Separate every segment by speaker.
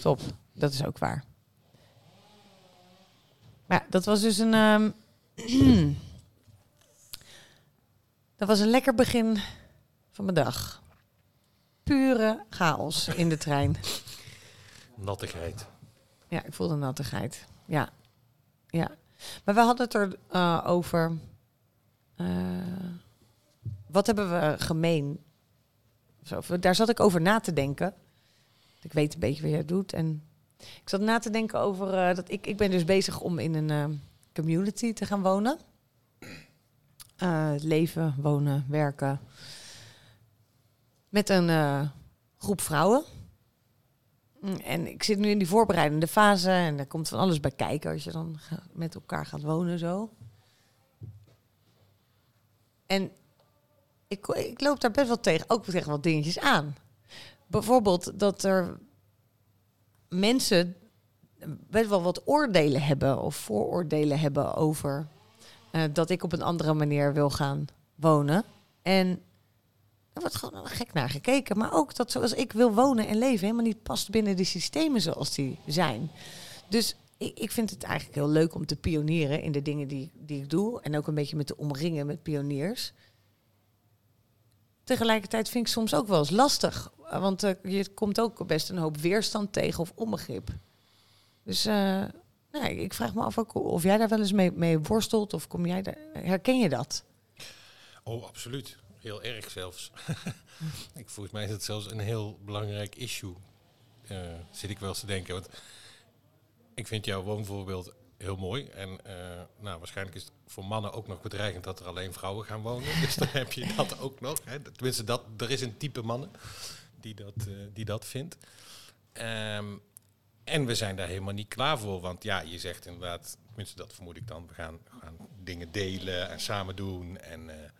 Speaker 1: top. Dat is ook waar. Maar ja, dat was dus een... ehm, dat was een lekker begin van mijn dag. Pure chaos in de trein.
Speaker 2: Nattigheid.
Speaker 1: Ja, ik voelde nattigheid. Ja. ja. Maar we hadden het er eh, over. eh, wat hebben we gemeen? Zo, daar zat ik over na te denken. Ik weet een beetje wat jij doet. En ik zat na te denken over eh, dat ik, ik ben dus bezig om in een eh, community te gaan wonen. Eh, leven, wonen, werken. Met een groep vrouwen. En ik zit nu in die voorbereidende fase en er komt van alles bij kijken als je dan met elkaar gaat wonen zo. En ik, ik loop daar best wel tegen, ook tegen wat dingetjes aan. Bijvoorbeeld dat er mensen best wel wat oordelen hebben of vooroordelen hebben over eh, dat ik op een andere manier wil gaan wonen. En er wordt gewoon gek naar gekeken. Maar ook dat zoals ik wil wonen en leven helemaal niet past binnen de systemen zoals die zijn. Dus ik, ik vind het eigenlijk heel leuk om te pionieren in de dingen die, die ik doe. En ook een beetje met te omringen met pioniers. Tegelijkertijd vind ik soms ook wel eens lastig. Want eh, je komt ook best een hoop weerstand tegen of onbegrip. Dus nee, ik vraag me af ook of jij daar wel eens mee, mee worstelt. Of kom jij daar, herken je dat?
Speaker 2: Oh, absoluut. Heel erg zelfs. ik, volgens mij is het zelfs een heel belangrijk issue. eh, zit ik wel eens te denken. Want ik vind jouw woonvoorbeeld heel mooi. En nou, waarschijnlijk is het voor mannen ook nog bedreigend dat er alleen vrouwen gaan wonen. dus dan heb je dat ook nog. Hè. Tenminste, dat, er is een type mannen die dat, eh, die dat vindt. Ehm, en we zijn daar helemaal niet klaar voor. Want ja, je zegt inderdaad, tenminste dat vermoed ik dan, we gaan, we gaan dingen delen en samen doen. En eh,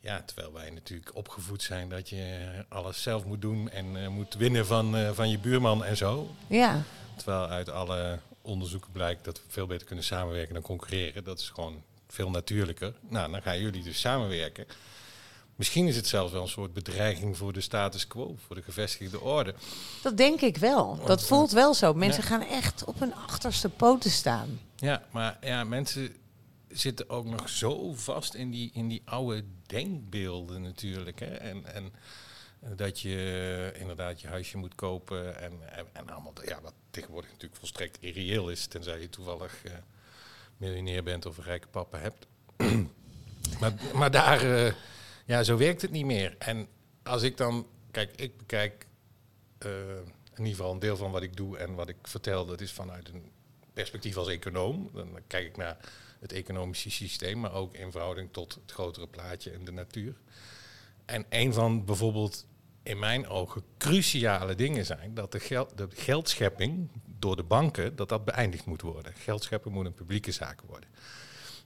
Speaker 2: ja, terwijl wij natuurlijk opgevoed zijn dat je alles zelf moet doen en eh, moet winnen van, van je buurman en zo.
Speaker 1: Ja,
Speaker 2: Terwijl uit alle onderzoeken blijkt dat we veel beter kunnen samenwerken dan concurreren. Dat is gewoon veel natuurlijker. Nou, dan gaan jullie dus samenwerken. Misschien is het zelfs wel een soort bedreiging voor de status quo, voor de gevestigde orde.
Speaker 1: dat denk ik wel. Dat
Speaker 2: eh,
Speaker 1: voelt wel zo. Mensen
Speaker 2: ja.
Speaker 1: gaan echt op hun achterste poten staan.
Speaker 2: Ja, maar ja, mensen zitten ook nog zo vast in die, in die oude denkbeelden natuurlijk. Hè? En, en dat je inderdaad je huisje moet kopen en, en, en allemaal, ja, wat tegenwoordig natuurlijk volstrekt irreëel is, tenzij je toevallig eh, miljonair bent of een rijke papa hebt. maar, maar daar, eh, ja, zo werkt het niet meer. En als ik dan, kijk, ik bekijk eh, in ieder geval een deel van wat ik doe en wat ik vertel, dat is vanuit een perspectief als econoom. Dan kijk ik naar het economische systeem, maar ook in verhouding tot het grotere plaatje en de natuur. En een van bijvoorbeeld in mijn ogen cruciale dingen zijn dat de, geld, de geldschepping door de banken, dat dat beëindigd moet worden. Geldscheppen moet een publieke zaak worden.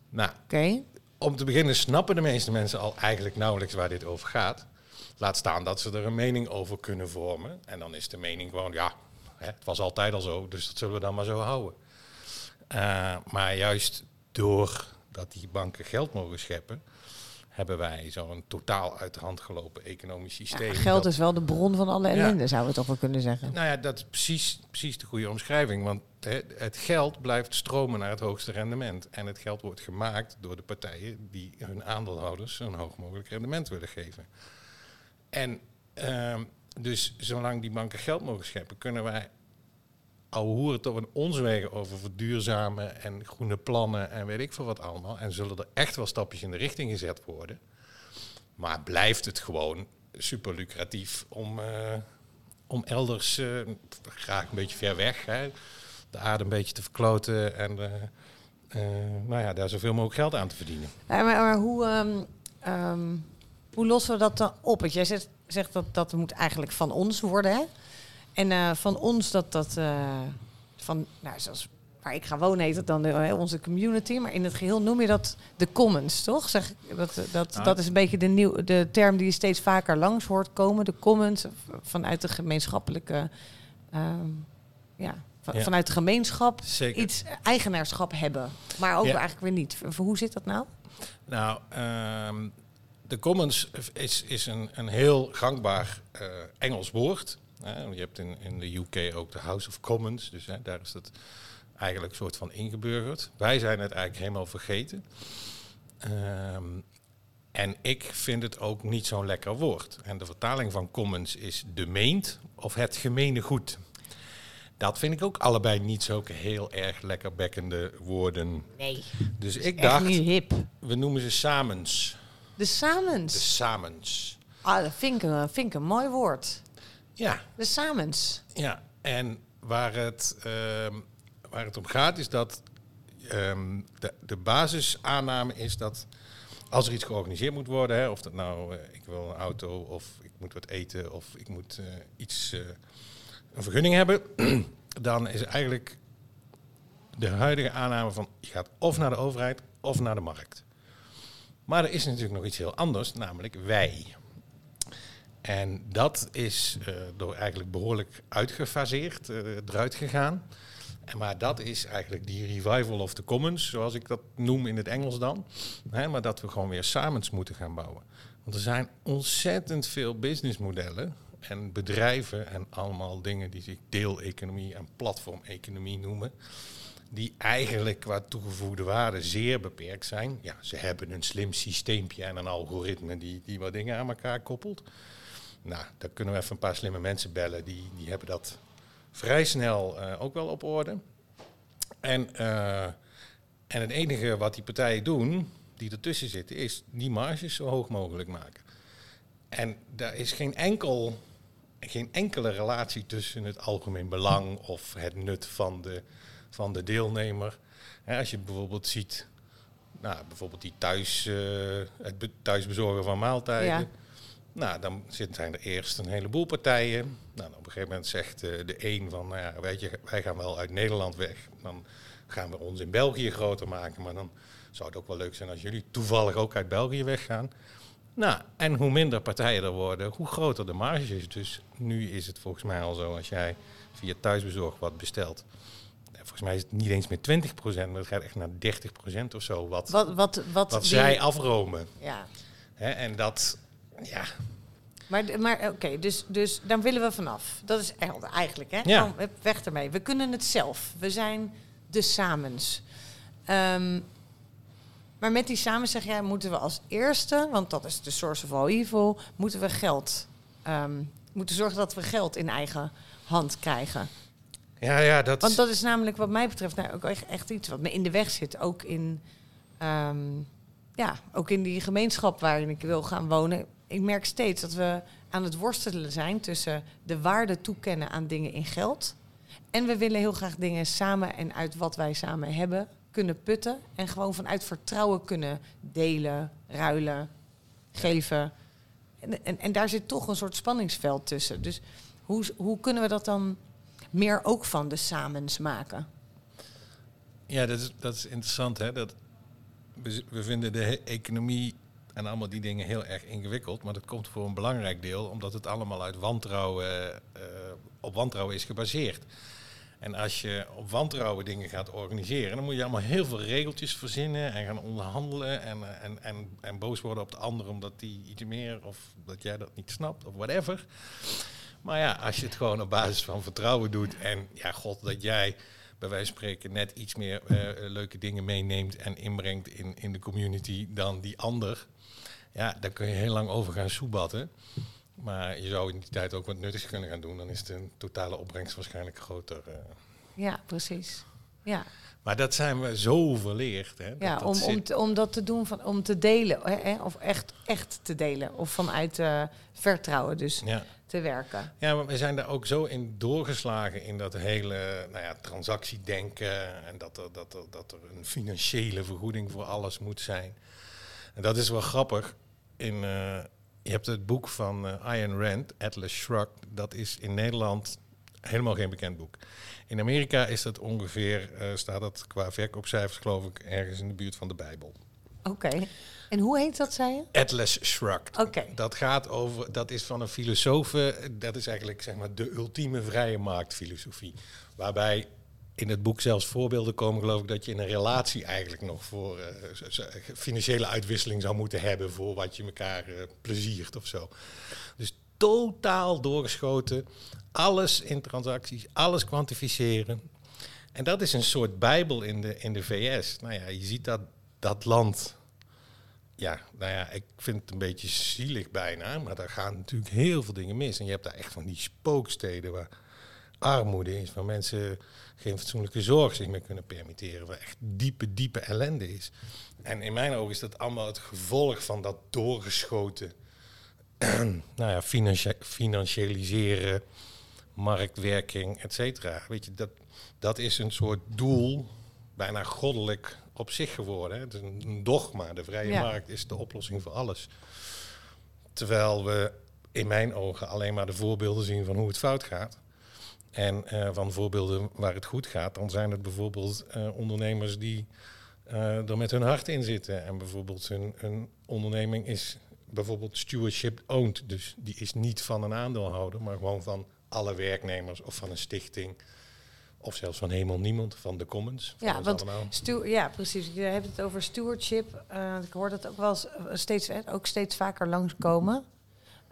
Speaker 2: Nou,
Speaker 1: Oké?
Speaker 2: Om te beginnen snappen de meeste mensen al eigenlijk nauwelijks waar dit over gaat. Laat staan dat ze er een mening over kunnen vormen. En dan is de mening gewoon, ja, het was altijd al zo, dus dat zullen we dan maar zo houden. Eh, maar juist doordat die banken geld mogen scheppen, hebben wij zo'n totaal uit de hand gelopen economisch systeem.
Speaker 1: Ja, geld
Speaker 2: dat-
Speaker 1: is wel de bron van alle
Speaker 2: Ja.
Speaker 1: ellende, zouden we toch wel kunnen zeggen.
Speaker 2: nou ja, dat is precies, precies de goede omschrijving. Want het geld blijft stromen naar het hoogste rendement. En het geld wordt gemaakt door de partijen die hun aandeelhouders zo'n hoog mogelijk rendement willen geven. En ehm, dus zolang die banken geld mogen scheppen, kunnen wij al hoeren tot een ons wegen over verduurzamen en groene plannen en weet ik veel wat allemaal. En zullen er echt wel stapjes in de richting gezet worden. Maar blijft het gewoon super lucratief om, eh, om elders, eh, graag een beetje ver weg, de aarde een beetje te verkloten en eh, eh, nou ja, daar zoveel mogelijk geld aan te verdienen.
Speaker 1: Maar hoe, ehm, ehm, hoe lossen we dat dan op? Want jij zegt, zegt dat dat moet eigenlijk van ons worden. Hè? En eh, van ons dat dat eh, van, nou, zoals waar ik ga wonen heet het dan eh, onze community, maar in het geheel noem je dat de commons, toch? Zeg, ik- dat, dat,
Speaker 2: Nou,
Speaker 1: dat is een beetje de, nieuw, de term die je steeds vaker langs hoort komen, de commons, vanuit de gemeenschappelijke, ehm, ja, van-
Speaker 2: Ja.
Speaker 1: vanuit de gemeenschap
Speaker 2: Zeker.
Speaker 1: iets eigenaarschap hebben, maar ook
Speaker 2: Ja.
Speaker 1: eigenlijk weer niet. Hoe zit dat nou?
Speaker 2: Nou, ehm, de commons is, is een, een heel gangbaar Engels woord. Je hebt in, in de UK ook de House of Commons, dus daar is dat eigenlijk een soort van ingeburgerd. Wij zijn het eigenlijk helemaal vergeten. Ehm, en ik vind het ook niet zo'n lekker woord. En de vertaling van commons is de meent of het gemene goed. Dat vind ik ook allebei niet zo heel erg lekker bekkende woorden.
Speaker 1: Nee,
Speaker 2: Dus ik dacht,
Speaker 1: hip.
Speaker 2: we noemen ze samens.
Speaker 1: De samens.
Speaker 2: De samens.
Speaker 1: Ah, dat vind ik, een, vind ik een mooi woord.
Speaker 2: Ja,
Speaker 1: De samens.
Speaker 2: ja. En waar het, ehm, waar het om gaat is dat ehm, de, de basisaanname is dat als er iets georganiseerd moet worden, hè, of dat nou eh, ik wil een auto of ik moet wat eten of ik moet eh, iets, eh, een vergunning hebben, dan is eigenlijk de huidige aanname van je gaat of naar de overheid of naar de markt. Maar er is natuurlijk nog iets heel anders, namelijk wij. En dat is eh, door eigenlijk behoorlijk uitgefaseerd, eh, eruit gegaan. En maar dat is eigenlijk die revival of the commons, zoals ik dat noem in het Engels dan. Maar dat we gewoon weer samens moeten gaan bouwen. Want er zijn ontzettend veel businessmodellen en bedrijven en allemaal dingen die zich deeleconomie en platformeconomie noemen. Die eigenlijk qua toegevoegde waarde zeer beperkt zijn. Ja, ze hebben een slim systeempje en een algoritme die, die wat dingen aan elkaar koppelt. Nou, daar kunnen we even een paar slimme mensen bellen. Die, die hebben dat vrij snel eh, ook wel op orde. En, eh, en het enige wat die partijen doen, die ertussen zitten, is die marges zo hoog mogelijk maken. En daar is geen, enkel, geen enkele relatie tussen het algemeen belang of het nut van de, van de deelnemer. Als je bijvoorbeeld ziet, nou, bijvoorbeeld die thuis, eh, het be- thuisbezorgen van maaltijden.
Speaker 1: Ja.
Speaker 2: Nou, dan zijn er eerst een heleboel partijen. Nou, op een gegeven moment zegt eh, de een van, nou ja, weet je, wij gaan wel uit Nederland weg. Dan gaan we ons in België groter maken. Maar dan zou het ook wel leuk zijn als jullie toevallig ook uit België weggaan. Nou, en hoe minder partijen er worden, hoe groter de marge is. Dus nu is het volgens mij al zo, als jij via thuisbezorg wat bestelt. eh, Volgens mij is het niet eens meer 20%, maar het gaat echt naar 30% of zo. Wat,
Speaker 1: Wat, wat, wat,
Speaker 2: wat
Speaker 1: die-
Speaker 2: zij afromen.
Speaker 1: Ja.
Speaker 2: En dat, ja,
Speaker 1: Maar, maar oké, dus, dus dan willen we vanaf. Dat is echt eigenlijk, hè?
Speaker 2: Ja.
Speaker 1: Hup, weg ermee. We kunnen het zelf. We zijn de samens. Ehm, maar met die samen zeg jij, moeten we als eerste, want dat is de source of all evil, moeten we geld, ehm, moeten zorgen dat we geld in eigen hand krijgen.
Speaker 2: ja, ja dat,
Speaker 1: Want dat is namelijk wat mij betreft nou, ook echt, echt iets wat me in de weg zit. Ook in, ehm, ja, ook in die gemeenschap waarin ik wil gaan wonen. Ik merk steeds dat we aan het worstelen zijn tussen de waarde toekennen aan dingen in geld. En we willen heel graag dingen samen en uit wat wij samen hebben kunnen putten. En gewoon vanuit vertrouwen kunnen delen, ruilen, geven. En, en, en daar zit toch een soort spanningsveld tussen. Dus hoe, hoe kunnen we dat dan meer ook van de samens maken?
Speaker 2: Ja, dat is, dat is interessant. Hè? Dat, we, we vinden de economie en allemaal die dingen heel erg ingewikkeld. Maar dat komt voor een belangrijk deel omdat het allemaal uit wantrouwen, eh, op wantrouwen is gebaseerd. En als je op wantrouwen dingen gaat organiseren, dan moet je allemaal heel veel regeltjes verzinnen en gaan onderhandelen en, eh, en, en, en boos worden op de ander omdat die iets meer of dat jij dat niet snapt of whatever. Maar ja, als je het gewoon op basis van vertrouwen doet en ja, god, dat jij bij wijze van spreken net iets meer eh, leuke dingen meeneemt en inbrengt in, in de community dan die ander. Ja, daar kun je heel lang over gaan soebatten. Maar je zou in die tijd ook wat nuttigs kunnen gaan doen. Dan is de totale opbrengst waarschijnlijk groter. eh.
Speaker 1: Ja, precies. Ja,
Speaker 2: Maar dat zijn we zo verleerd. Hè, dat
Speaker 1: ja
Speaker 2: dat
Speaker 1: om, om, te- om dat te doen, van, om te delen. Hè, hè, of echt, echt te delen. Of vanuit eh, vertrouwen dus
Speaker 2: ja.
Speaker 1: te werken.
Speaker 2: ja, maar we zijn daar ook zo in doorgeslagen in dat hele nou ja, transactiedenken. En dat er, dat, er, dat er een financiële vergoeding voor alles moet zijn. En dat is wel grappig. In, eh, je hebt het boek van eh Ayn Rand, Atlas Shrugged. Dat is in Nederland helemaal geen bekend boek. In Amerika is dat ongeveer, eh, staat dat qua verkoopcijfers geloof ik, ergens in de buurt van de Bijbel.
Speaker 1: Oké. En hoe heet dat, zei je?
Speaker 2: Atlas Shrugged.
Speaker 1: Oké.
Speaker 2: Dat gaat over, dat is van een filosoof, dat is eigenlijk zeg maar de ultieme vrije marktfilosofie. Waarbij in het boek zelfs voorbeelden komen, geloof ik, dat je in een relatie eigenlijk nog voor eh, financiële uitwisseling zou moeten hebben voor wat je elkaar eh, pleziert of zo. Dus totaal doorgeschoten. Alles in transacties, alles kwantificeren. En dat is een soort bijbel in de, in de VS. Nou ja, je ziet dat dat land... Ja, nou ja, ik vind het een beetje zielig bijna. Maar daar gaan natuurlijk heel veel dingen mis. En je hebt daar echt van die spooksteden waar armoede is. Waar mensen geen fatsoenlijke zorg zich meer kunnen permitteren. Waar echt diepe, diepe ellende is. En in mijn ogen is dat allemaal het gevolg van dat doorgeschoten... nou ja, financi financialiseren, marktwerking, et cetera. Weet je, dat, dat is een soort doel, bijna goddelijk op zich geworden. Hè. Het is een dogma. De vrije
Speaker 1: Ja.
Speaker 2: markt is de oplossing voor alles. Terwijl we in mijn ogen alleen maar de voorbeelden zien van hoe het fout gaat. En eh, van voorbeelden waar het goed gaat, dan zijn het bijvoorbeeld eh, ondernemers die eh, er met hun hart in zitten. En bijvoorbeeld hun, hun onderneming is bijvoorbeeld stewardship owned. Dus die is niet van een aandeelhouder, maar gewoon van alle werknemers of van een stichting. Of zelfs van helemaal niemand, van de commons. van
Speaker 1: Ja, want. Stu ja, precies. Je hebt het over stewardship. Ik hoor dat ook wel steeds, ook steeds vaker langskomen.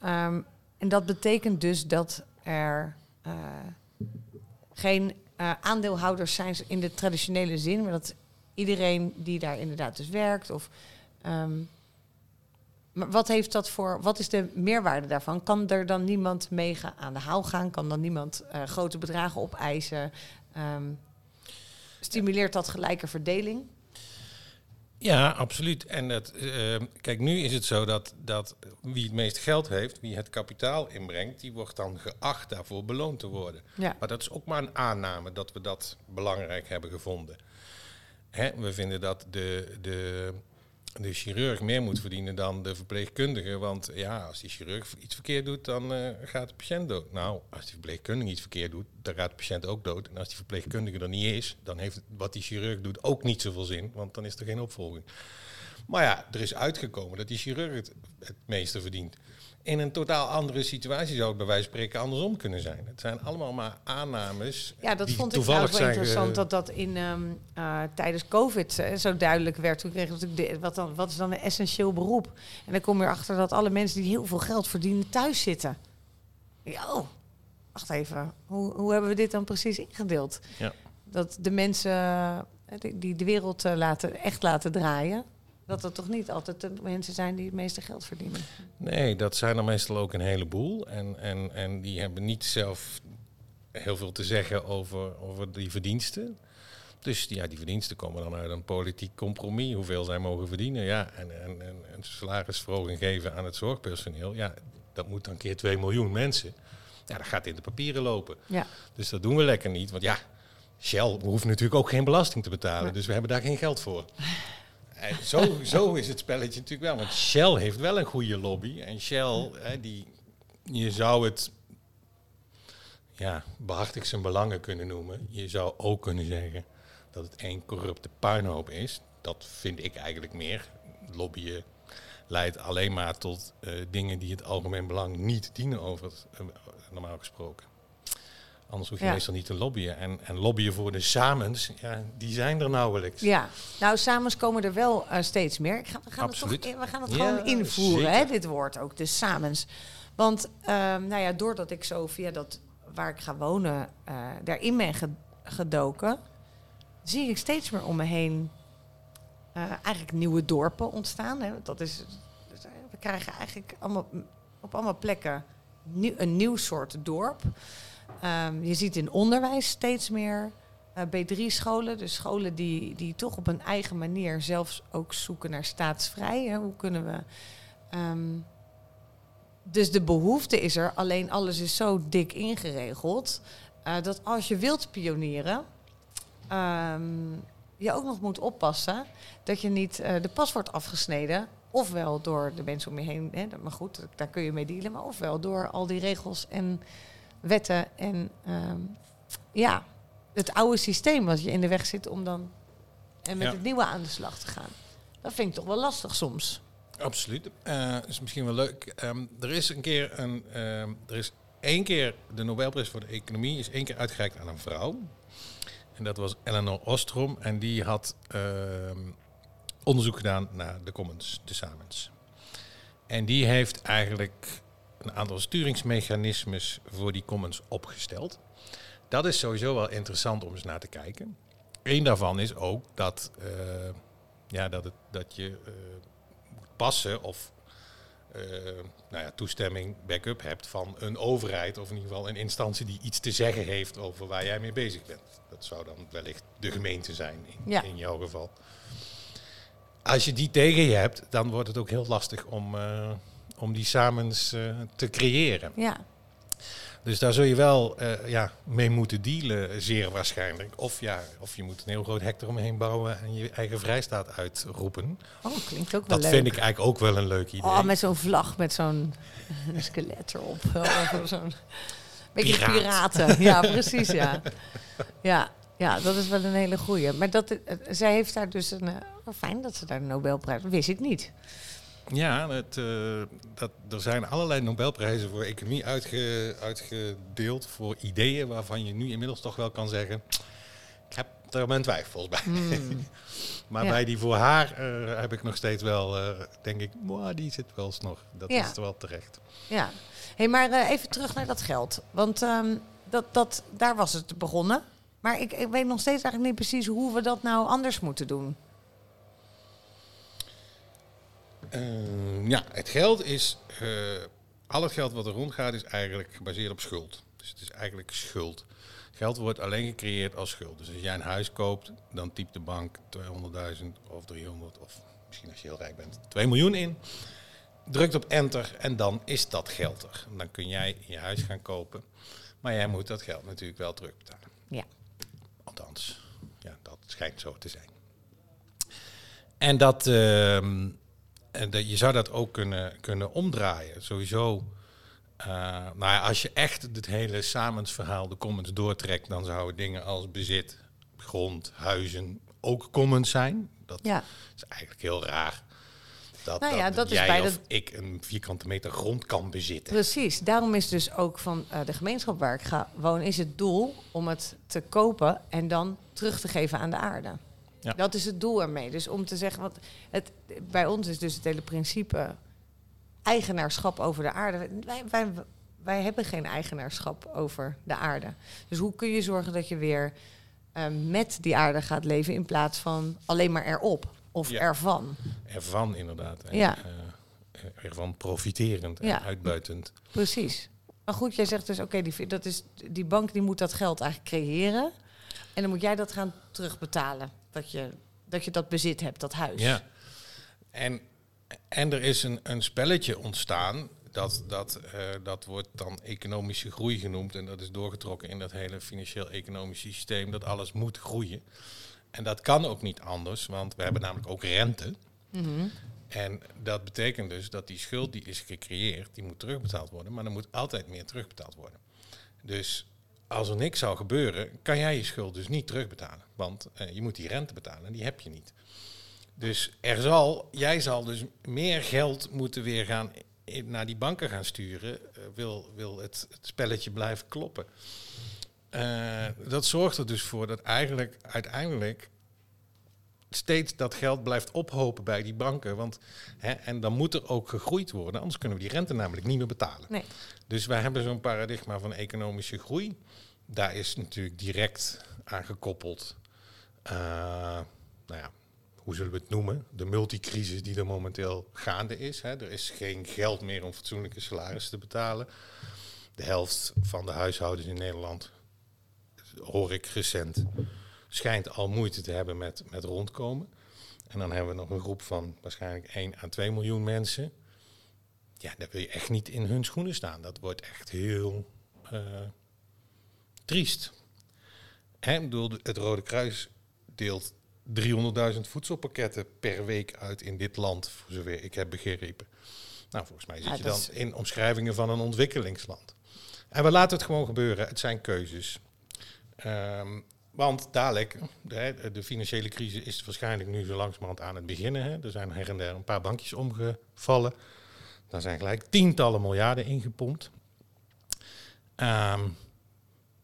Speaker 1: Ehm, en dat betekent dus dat er geen eh, aandeelhouders zijn in de traditionele zin, maar dat iedereen die daar inderdaad dus werkt of ehm, maar wat heeft dat voor? Wat is de meerwaarde daarvan? Kan er dan niemand mee aan de haal gaan? Kan dan niemand eh, grote bedragen opeisen? Ehm, stimuleert dat gelijke verdeling?
Speaker 2: Ja, absoluut. En dat, eh, kijk, nu is het zo dat, dat wie het meeste geld heeft, wie het kapitaal inbrengt, die wordt dan geacht daarvoor beloond te worden.
Speaker 1: Ja.
Speaker 2: Maar dat is ook maar een aanname dat we dat belangrijk hebben gevonden. Hè, we vinden dat de, de, de chirurg meer moet verdienen dan de verpleegkundige. Want ja, als die chirurg iets verkeerd doet, dan eh, gaat de patiënt dood. Nou, als die verpleegkundige iets verkeerd doet, dan gaat de patiënt ook dood. En als die verpleegkundige er niet is, dan heeft wat die chirurg doet ook niet zoveel zin, want dan is er geen opvolging. Maar ja, er is uitgekomen dat die chirurg het, het meeste verdient. In een totaal andere situatie zou het bij wijze van spreken andersom kunnen zijn. Het zijn allemaal maar aannames.
Speaker 1: Ja, dat
Speaker 2: die
Speaker 1: vond ik
Speaker 2: toevallig
Speaker 1: wel interessant dat dat in, ehm, eh, tijdens COVID eh, zo duidelijk werd. Toen we natuurlijk de, wat, dan, wat is dan een essentieel beroep? En dan kom je erachter dat alle mensen die heel veel geld verdienen thuis zitten. Ja, oh, wacht even. Hoe, hoe hebben we dit dan precies ingedeeld?
Speaker 2: Ja.
Speaker 1: Dat de mensen eh, die, de wereld laten, echt laten draaien. Dat dat toch niet altijd de mensen zijn die het meeste geld verdienen.
Speaker 2: Nee, dat zijn er meestal ook een heleboel. En, en, en die hebben niet zelf heel veel te zeggen over, over die verdiensten. Dus ja, die verdiensten komen dan uit een politiek compromis. Hoeveel zij mogen verdienen. Ja, en, en, en een salarisverhoging geven aan het zorgpersoneel. Ja, dat moet dan keer 2 miljoen mensen. Ja, dat gaat in de papieren lopen.
Speaker 1: Ja,
Speaker 2: Dus dat doen we lekker niet. Want ja, Shell hoeft natuurlijk ook geen belasting te betalen. Dus we hebben daar geen geld voor. En zo, zo is het spelletje natuurlijk wel. Want Shell heeft wel een goede lobby. En Shell, hè, die, je zou het ja, behartig zijn belangen kunnen noemen. Je zou ook kunnen zeggen dat het één corrupte puinhoop is. Dat vind ik eigenlijk meer. Lobbyen leidt alleen maar tot eh, dingen die het algemeen belang niet dienen, over eh, normaal gesproken. Anders hoef je
Speaker 1: Ja.
Speaker 2: meestal niet te lobbyen. En, en lobbyen voor de samens, ja, die zijn er nauwelijks.
Speaker 1: Ja, nou, samens komen er wel eh, steeds meer. Ik ga, we gaan
Speaker 2: Absoluut.
Speaker 1: het, toch, we gaan het
Speaker 2: Ja,
Speaker 1: gewoon invoeren, hè, dit woord ook, de samens. Want, ehm, nou ja, doordat ik zo via dat waar ik ga wonen, eh, daarin ben ge- gedoken, zie ik steeds meer om me heen eh, eigenlijk nieuwe dorpen ontstaan. Hè. Dat is, we krijgen eigenlijk allemaal, op allemaal plekken nieuw, een nieuw soort dorp. Ehm, je ziet in onderwijs steeds meer eh, B3-scholen, dus scholen die, die toch op een eigen manier zelfs ook zoeken naar staatsvrij. Hè. Hoe kunnen we. ehm, dus de behoefte is er, alleen alles is zo dik ingeregeld. eh, dat als je wilt pionieren, ehm, je ook nog moet oppassen dat je niet eh, de pas wordt afgesneden. Ofwel door de mensen om je heen, maar goed, daar kun je mee dealen. Maar ofwel door al die regels en wetten en ehm, ja, het oude systeem wat je in de weg zit om dan en met
Speaker 2: Ja.
Speaker 1: het nieuwe aan de slag te gaan. Dat vind ik toch wel lastig soms.
Speaker 2: Absoluut. Eh is misschien wel leuk. Ehm, er is een keer een. ehm, er is één keer de Nobelprijs voor de economie is één keer uitgereikt aan een vrouw. En dat was Eleanor Ostrom. En die had onderzoek gedaan naar de commons, de samens. En die heeft eigenlijk een aantal sturingsmechanismes voor die commons opgesteld. Dat is sowieso wel interessant om eens naar te kijken. Eén daarvan is ook dat, uh, ja, dat, het, dat je uh, moet passen of uh, nou ja, toestemming, backup hebt van een overheid of in ieder geval een instantie die iets te zeggen heeft over waar jij mee bezig bent. Dat zou dan wellicht de gemeente zijn in,
Speaker 1: Ja.
Speaker 2: in jouw geval. Als je die tegen je hebt, dan wordt het ook heel lastig om, eh, om die samens eh, te creëren.
Speaker 1: Ja,
Speaker 2: Dus daar zul je wel eh, ja, mee moeten dealen, zeer waarschijnlijk. Of, ja, of je moet een heel groot hek eromheen bouwen en je eigen vrijstaat uitroepen.
Speaker 1: oh, klinkt ook wel
Speaker 2: Dat
Speaker 1: leuk.
Speaker 2: vind ik eigenlijk ook wel een leuk idee.
Speaker 1: Oh, met zo'n vlag, met zo'n skelet erop. Of zo'n beetje
Speaker 2: Piraat.
Speaker 1: piraten. Ja, precies, ja. Ja, ja, dat is wel een hele goeie. Maar dat, eh, zij heeft daar dus een... oh, fijn dat ze daar de Nobelprijs... Wist ik niet.
Speaker 2: Ja, het, eh, dat, er zijn allerlei Nobelprijzen voor economie uitge- uitgedeeld voor ideeën waarvan je nu inmiddels toch wel kan zeggen, ik heb er mijn twijfels bij.
Speaker 1: Hmm.
Speaker 2: maar
Speaker 1: Ja.
Speaker 2: bij die voor haar eh, heb ik nog steeds wel, eh, denk ik, "Mwah, die zit wel eens nog. Dat
Speaker 1: Ja.
Speaker 2: is wel terecht.
Speaker 1: Ja. hey, maar even terug naar dat geld. Want ehm, dat, dat, daar was het begonnen. Maar ik, ik weet nog steeds eigenlijk niet precies hoe we dat nou anders moeten doen.
Speaker 2: Eh, ja, het geld is, eh, al het geld wat er rondgaat is eigenlijk gebaseerd op schuld. Dus het is eigenlijk schuld. Geld wordt alleen gecreëerd als schuld. Dus als jij een huis koopt, dan typt de bank 200.000 of 300 of misschien als je heel rijk bent 2 miljoen in. Drukt op enter en dan is dat geld er. Dan kun jij je huis gaan kopen. Maar jij moet dat geld natuurlijk wel terugbetalen.
Speaker 1: Ja.
Speaker 2: Althans, ja, dat schijnt zo te zijn. En dat, ehm, en dat je zou dat ook kunnen, kunnen omdraaien. Sowieso, eh, nou ja, als je echt het hele samensverhaal, de commons doortrekt, dan zouden dingen als bezit, grond, huizen ook commons zijn. Dat
Speaker 1: Ja.
Speaker 2: is eigenlijk heel raar. Dat,
Speaker 1: Nou ja, dat
Speaker 2: jij
Speaker 1: bij
Speaker 2: of
Speaker 1: de-
Speaker 2: ik een vierkante meter grond kan bezitten.
Speaker 1: Precies, daarom is dus ook van eh, de gemeenschap waar ik ga wonen, is het doel om het te kopen en dan terug te geven aan de aarde.
Speaker 2: Ja.
Speaker 1: Dat is het doel ermee. Dus om te zeggen, wat het, bij ons is dus het hele principe eigenaarschap over de aarde. Wij, wij, wij hebben geen eigenaarschap over de aarde. Dus hoe kun je zorgen dat je weer eh, met die aarde gaat leven in plaats van alleen maar erop of
Speaker 2: Ja.
Speaker 1: ervan?
Speaker 2: Ervan inderdaad. En,
Speaker 1: Ja.
Speaker 2: eh, ervan profiterend en
Speaker 1: Ja.
Speaker 2: uitbuitend.
Speaker 1: Precies. Maar goed, jij zegt dus, oké, die, dat is die bank die moet dat geld eigenlijk creëren. En dan moet jij dat gaan terugbetalen. Dat je dat, je dat bezit hebt, dat huis.
Speaker 2: Ja. En, en er is een, een spelletje ontstaan. Dat, dat, eh, dat wordt dan economische groei genoemd. En dat is doorgetrokken in dat hele financieel-economische systeem. Dat alles moet groeien. En dat kan ook niet anders, want we hebben namelijk ook rente.
Speaker 1: Mhm.
Speaker 2: En dat betekent dus dat die schuld die is gecreëerd, die moet terugbetaald worden. Maar er moet altijd meer terugbetaald worden. Dus als er niks zou gebeuren, kan jij je schuld dus niet terugbetalen. Want eh, je moet die rente betalen en die heb je niet. Dus er zal, jij zal dus meer geld moeten weer gaan naar die banken gaan sturen. eh, wil, wil het, het spelletje blijven kloppen. Eh, dat zorgt er dus voor dat eigenlijk uiteindelijk steeds dat geld blijft ophopen bij die banken. Want, hè, en dan moet er ook gegroeid worden, anders kunnen we die rente namelijk niet meer betalen.
Speaker 1: Nee.
Speaker 2: Dus wij hebben zo'n paradigma van economische groei. Daar is natuurlijk direct aan gekoppeld, eh, nou ja, hoe zullen we het noemen? De multicrisis die er momenteel gaande is. Hè. Er is geen geld meer om fatsoenlijke salarissen te betalen. De helft van de huishoudens in Nederland, hoor ik recent, schijnt al moeite te hebben met, met rondkomen. En dan hebben we nog een groep van waarschijnlijk 1 à 2 miljoen mensen. Ja, daar wil je echt niet in hun schoenen staan. Dat wordt echt heel eh, triest. Hè, bedoel, het Rode Kruis deelt 300.000 voedselpakketten per week uit in dit land, voor zover ik heb begrepen. Nou, volgens mij zit
Speaker 1: Ja,
Speaker 2: je dan
Speaker 1: is-
Speaker 2: in omschrijvingen van een ontwikkelingsland. En we laten het gewoon gebeuren. Het zijn keuzes. Ehm, want dadelijk, de, de financiële crisis is waarschijnlijk nu zo langzamerhand aan het beginnen. Hè. Er zijn her en der een paar bankjes omgevallen. Daar zijn gelijk tientallen miljarden ingepompt. Ehm,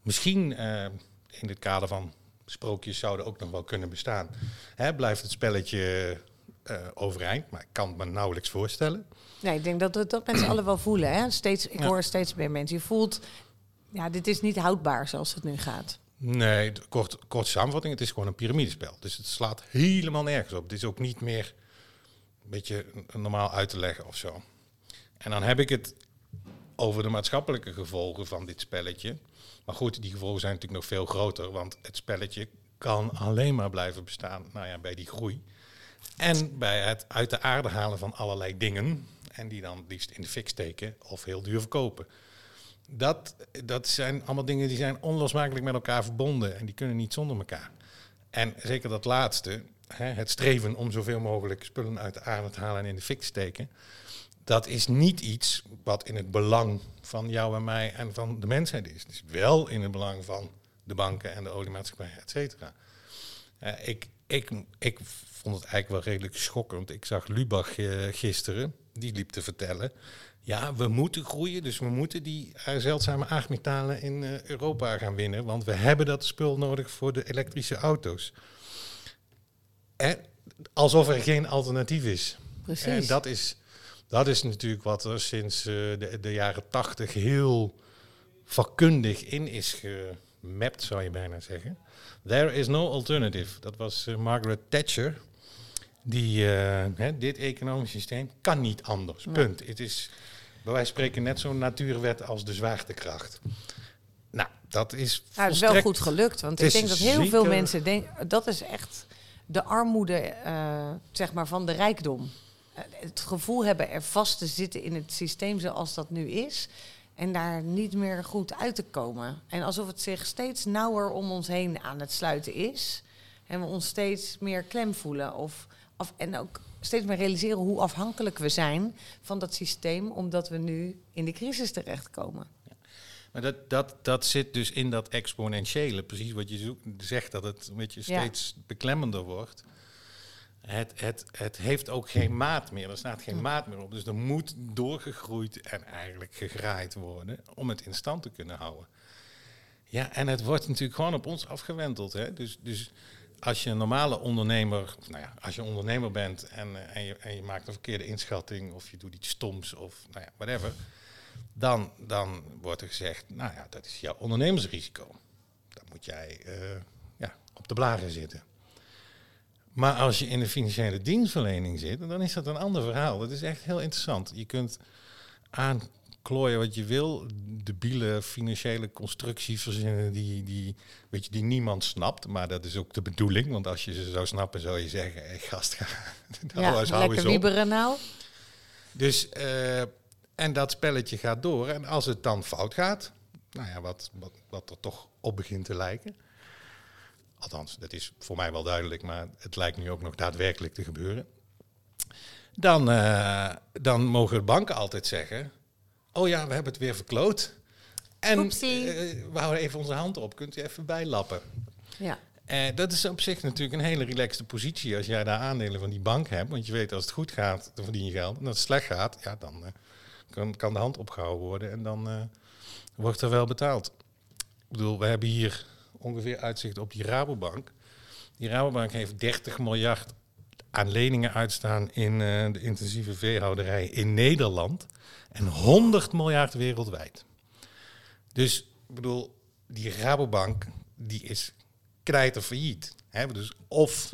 Speaker 2: misschien eh, in het kader van sprookjes zouden ook nog wel kunnen bestaan. Hè, blijft het spelletje eh, overeind, maar ik kan het me nauwelijks voorstellen.
Speaker 1: Nee, ik denk dat, dat, dat mensen alle wel voelen. Hè? Steeds, ik
Speaker 2: Ja.
Speaker 1: hoor steeds meer mensen. Je voelt, ja, dit is niet houdbaar zoals het nu gaat.
Speaker 2: Nee, kort, kort samenvatting, het is gewoon een piramidespel. Dus het slaat helemaal nergens op. Het is ook niet meer een beetje normaal uit te leggen of zo. En dan heb ik het over de maatschappelijke gevolgen van dit spelletje. Maar goed, die gevolgen zijn natuurlijk nog veel groter, want het spelletje kan alleen maar blijven bestaan nou ja, bij die groei. En bij het uit de aarde halen van allerlei dingen. En die dan liefst in de fik steken of heel duur verkopen. Dat, dat zijn allemaal dingen die zijn onlosmakelijk met elkaar verbonden. En die kunnen niet zonder elkaar. En zeker dat laatste, hè, het streven om zoveel mogelijk spullen uit de aarde te halen en in de fik te steken. Dat is niet iets wat in het belang van jou en mij en van de mensheid is. Het is wel in het belang van de banken en de oliemaatschappij, et cetera. Eh, ik, ik, ik vond het eigenlijk wel redelijk schokkend. Ik zag Lubach eh, gisteren, die liep te vertellen. Ja, we moeten groeien, dus we moeten die eh, zeldzame aardmetalen in eh, Europa gaan winnen. Want we hebben dat spul nodig voor de elektrische auto's. Eh, alsof er geen alternatief is.
Speaker 1: Precies.
Speaker 2: En dat is, dat is natuurlijk wat er sinds eh, de, de jaren tachtig heel vakkundig in is gemapt, zou je bijna zeggen. There is no alternative. Dat was Margaret Thatcher. Die, hè, dit economisch systeem kan niet anders. Punt. Het is bij wijze van spreken net zo'n natuurwet als de zwaartekracht. Nou, dat is
Speaker 1: Nou, het is wel goed gelukt, want ik denk dat heel veel mensen denken dat is echt de armoede, eh, zeg maar, van de rijkdom. Eh, het gevoel hebben er vast te zitten in het systeem zoals dat nu is. En daar niet meer goed uit te komen. En alsof het zich steeds nauwer om ons heen aan het sluiten is. En we ons steeds meer klem voelen. Of, of, en ook steeds meer realiseren hoe afhankelijk we zijn van dat systeem. Omdat we nu in de crisis terechtkomen.
Speaker 2: Maar dat, dat, dat zit dus in dat exponentiële, precies wat je zoekt, zegt, dat het een beetje
Speaker 1: Ja.
Speaker 2: steeds beklemmender wordt. Het, het, het heeft ook geen maat meer, er staat geen maat meer op. Dus er moet doorgegroeid en eigenlijk gegraaid worden om het in stand te kunnen houden. Ja, en het wordt natuurlijk gewoon op ons afgewenteld. Hè? Dus, dus als je een normale ondernemer, nou ja, als je ondernemer bent en, eh, en, je, je maakt een verkeerde inschatting of je doet iets stoms of nou ja, whatever, dan, dan wordt er gezegd, nou ja, dat is jouw ondernemersrisico. Dan moet jij eh, ja, op de blaren zitten. Maar als je in de financiële dienstverlening zit, dan is dat een ander verhaal. Dat is echt heel interessant. Je kunt aanklooien wat je wil, debiele financiële constructies verzinnen die, die, weet je, die niemand snapt. Maar dat is ook de bedoeling, want als je ze zou snappen, zou je zeggen, hey, gast, ga, eens, hou
Speaker 1: lekker
Speaker 2: eens
Speaker 1: wieberen nou.
Speaker 2: Dus, eh, en dat spelletje gaat door. En als het dan fout gaat, nou ja, wat, wat, wat er toch op begint te lijken. Althans, dat is voor mij wel duidelijk, maar het lijkt nu ook nog daadwerkelijk te gebeuren. Dan, eh, dan mogen banken altijd zeggen: Oh ja, we hebben het weer verkloot. En eh, we houden even onze hand op, kunt u even bijlappen.
Speaker 1: Ja.
Speaker 2: Eh, dat is op zich natuurlijk een hele relaxte positie als jij daar aandelen van die bank hebt. Want je weet als het goed gaat, dan verdien je geld. En als het slecht gaat, ja, dan eh, kan, kan de hand opgehouden worden en dan wordt er wel betaald. Ik bedoel, we hebben hier ongeveer uitzicht op die Rabobank. Die Rabobank heeft 30 miljard aan leningen uitstaan in eh, de intensieve veehouderij in Nederland. En 100 miljard wereldwijd. Dus ik bedoel, die Rabobank die is knijter failliet. Hè? Dus of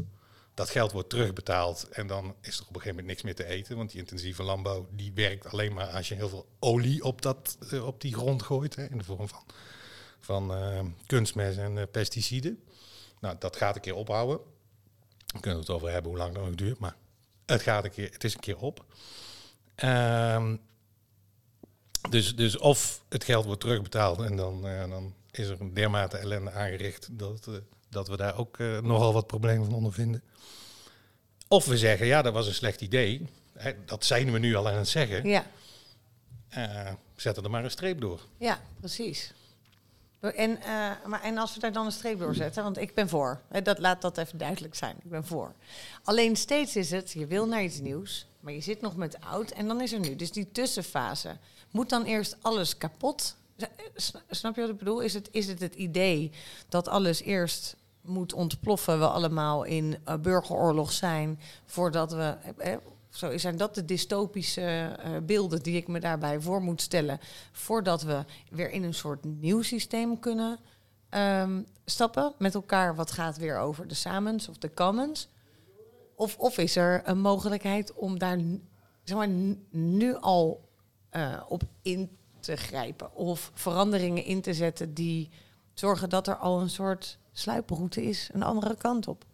Speaker 2: dat geld wordt terugbetaald en dan is er op een gegeven moment niks meer te eten. Want die intensieve landbouw die werkt alleen maar als je heel veel olie op, dat, eh, op die grond gooit. Hè? In de vorm van, van eh, kunstmest en pesticiden. Nou, dat gaat een keer ophouden. We kunnen het over hebben hoe lang dat nog duurt. Maar het, gaat een keer, het is een keer op. Ehm, dus, dus of het geld wordt terugbetaald en dan, eh, dan is er een dermate ellende aangericht dat, eh, dat we daar ook eh, nogal wat problemen van ondervinden. Of we zeggen, ja, dat was een slecht idee. Hè, dat zijn we nu al aan het zeggen.
Speaker 1: Ja.
Speaker 2: Eh, zet er maar een streep door.
Speaker 1: Ja, precies. En, eh, maar, en als we daar dan een streep door zetten, want ik ben voor. Hè, dat, laat dat even duidelijk zijn. Ik ben voor. Alleen steeds is het, je wil naar iets nieuws, maar je zit nog met oud en dan is er nu. Dus die tussenfase. Moet dan eerst alles kapot? S- Snap je wat ik bedoel? Is het, is het het idee dat alles eerst moet ontploffen, we allemaal in uh, burgeroorlog zijn, voordat we. Eh, zo zijn dat de dystopische uh, beelden die ik me daarbij voor moet stellen, voordat we weer in een soort nieuw systeem kunnen um, stappen met elkaar. Wat gaat weer over de samens of de commons? Of, of is er een mogelijkheid om daar zeg maar, nu al uh, op in te grijpen? Of veranderingen in te zetten die zorgen dat er al een soort sluiproute is, een andere kant op?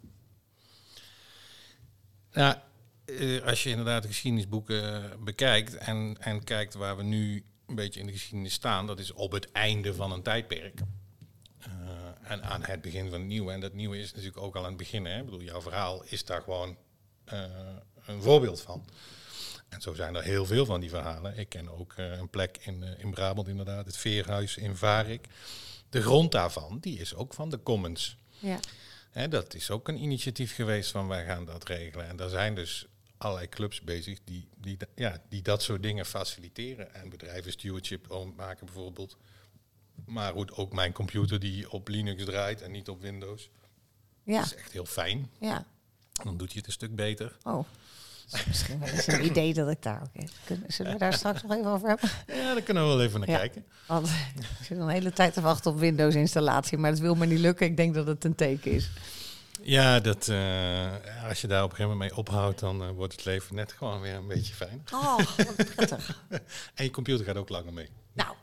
Speaker 2: Nou, als je inderdaad de geschiedenisboeken bekijkt en, en kijkt waar we nu een beetje in de geschiedenis staan, dat is op het einde van een tijdperk. Uh, en aan het begin van het nieuwe. En dat nieuwe is natuurlijk ook al aan het begin. Hè? Ik bedoel, jouw verhaal is daar gewoon uh, een voorbeeld van. En zo zijn er heel veel van die verhalen. Ik ken ook uh, een plek in, in Brabant inderdaad, het Veerhuis in Varik. De grond daarvan, die is ook van de Commons. Ja. Hè, dat is ook een initiatief geweest van wij gaan dat regelen. En daar zijn dus allerlei clubs bezig die, die, ja, die dat soort dingen faciliteren. En bedrijven stewardship maken bijvoorbeeld. Maar goed, ook mijn computer die op Linux draait en niet op Windows. Ja. Dat is echt heel fijn. Ja. Dan doet je het een stuk beter.
Speaker 1: Oh. Misschien eens een idee dat ik daar ook in. Zullen we daar straks nog even over hebben?
Speaker 2: Ja, daar kunnen we wel even naar kijken.
Speaker 1: Want ik zit een hele tijd te wachten op Windows-installatie, maar dat wil me niet lukken. Ik denk dat het een teken is.
Speaker 2: Ja, dat, uh, als je daar op een gegeven moment mee ophoudt, dan uh, wordt het leven net gewoon weer een beetje fijn.
Speaker 1: Oh, wat prettig.
Speaker 2: en je computer gaat ook langer mee.
Speaker 1: Nou,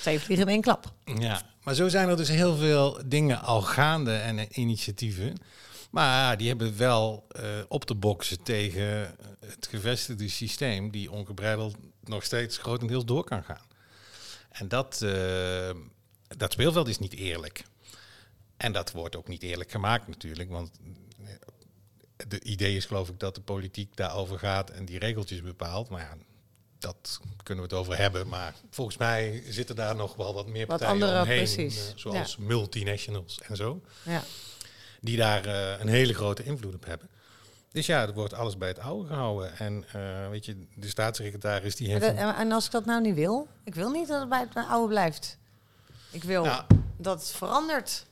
Speaker 1: twee vliegen in één klap.
Speaker 2: Ja, maar zo zijn er dus heel veel dingen al gaande en initiatieven. Maar die hebben wel uh, op te boksen tegen het gevestigde systeem, die ongebreideld nog steeds grotendeels door kan gaan. En dat, dat speelveld is niet eerlijk. En dat wordt ook niet eerlijk gemaakt natuurlijk, want de idee is geloof ik dat de politiek daarover gaat en die regeltjes bepaalt. Maar ja, dat kunnen we het over hebben. Maar volgens mij zitten daar nog wel wat meer
Speaker 1: wat
Speaker 2: partijen
Speaker 1: andere,
Speaker 2: omheen.
Speaker 1: Precies.
Speaker 2: Uh, zoals ja. multinationals en zo.
Speaker 1: Ja.
Speaker 2: Die daar uh, een hele grote invloed op hebben. Dus ja, er wordt alles bij het oude gehouden. En uh, weet je, de staatssecretaris die heeft...
Speaker 1: En, en als ik dat nou niet wil? Ik wil niet dat het bij het oude blijft. Ik wil nou, dat het verandert.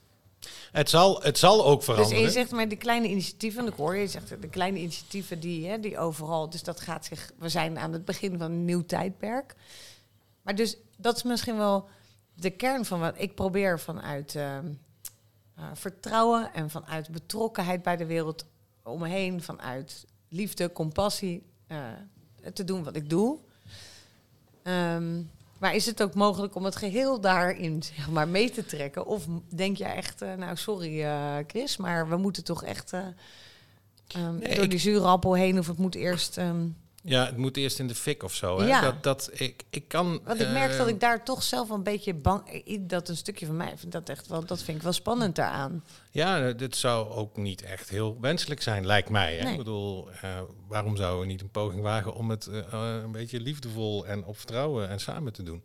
Speaker 2: Het zal, het zal ook veranderen.
Speaker 1: Dus je zegt maar die kleine initiatieven, ik hoor je, je zegt de kleine initiatieven die, hè, die overal, dus dat gaat zich, we zijn aan het begin van een nieuw tijdperk. Maar dus dat is misschien wel de kern van wat ik probeer vanuit uh, uh, vertrouwen en vanuit betrokkenheid bij de wereld om me heen, vanuit liefde, compassie, uh, te doen wat ik doe. Um, maar is het ook mogelijk om het geheel daarin zeg maar, mee te trekken? Of denk je echt, uh, nou sorry uh, Chris, maar we moeten toch echt um, nee, door ik... die zure appel heen of het moet eerst... Um,
Speaker 2: ja, het moet eerst in de fik of zo. Hè? Ja. Dat, dat, ik, ik kan...
Speaker 1: Want ik merk dat ik daar toch zelf een beetje bang... Dat een stukje van mij vind dat echt wel... Dat vind ik wel spannend daaraan.
Speaker 2: Ja, dit zou ook niet echt heel wenselijk zijn, lijkt mij. Hè? Nee. Ik bedoel, uh, waarom zouden we niet een poging wagen... om het uh, een beetje liefdevol en op vertrouwen en samen te doen?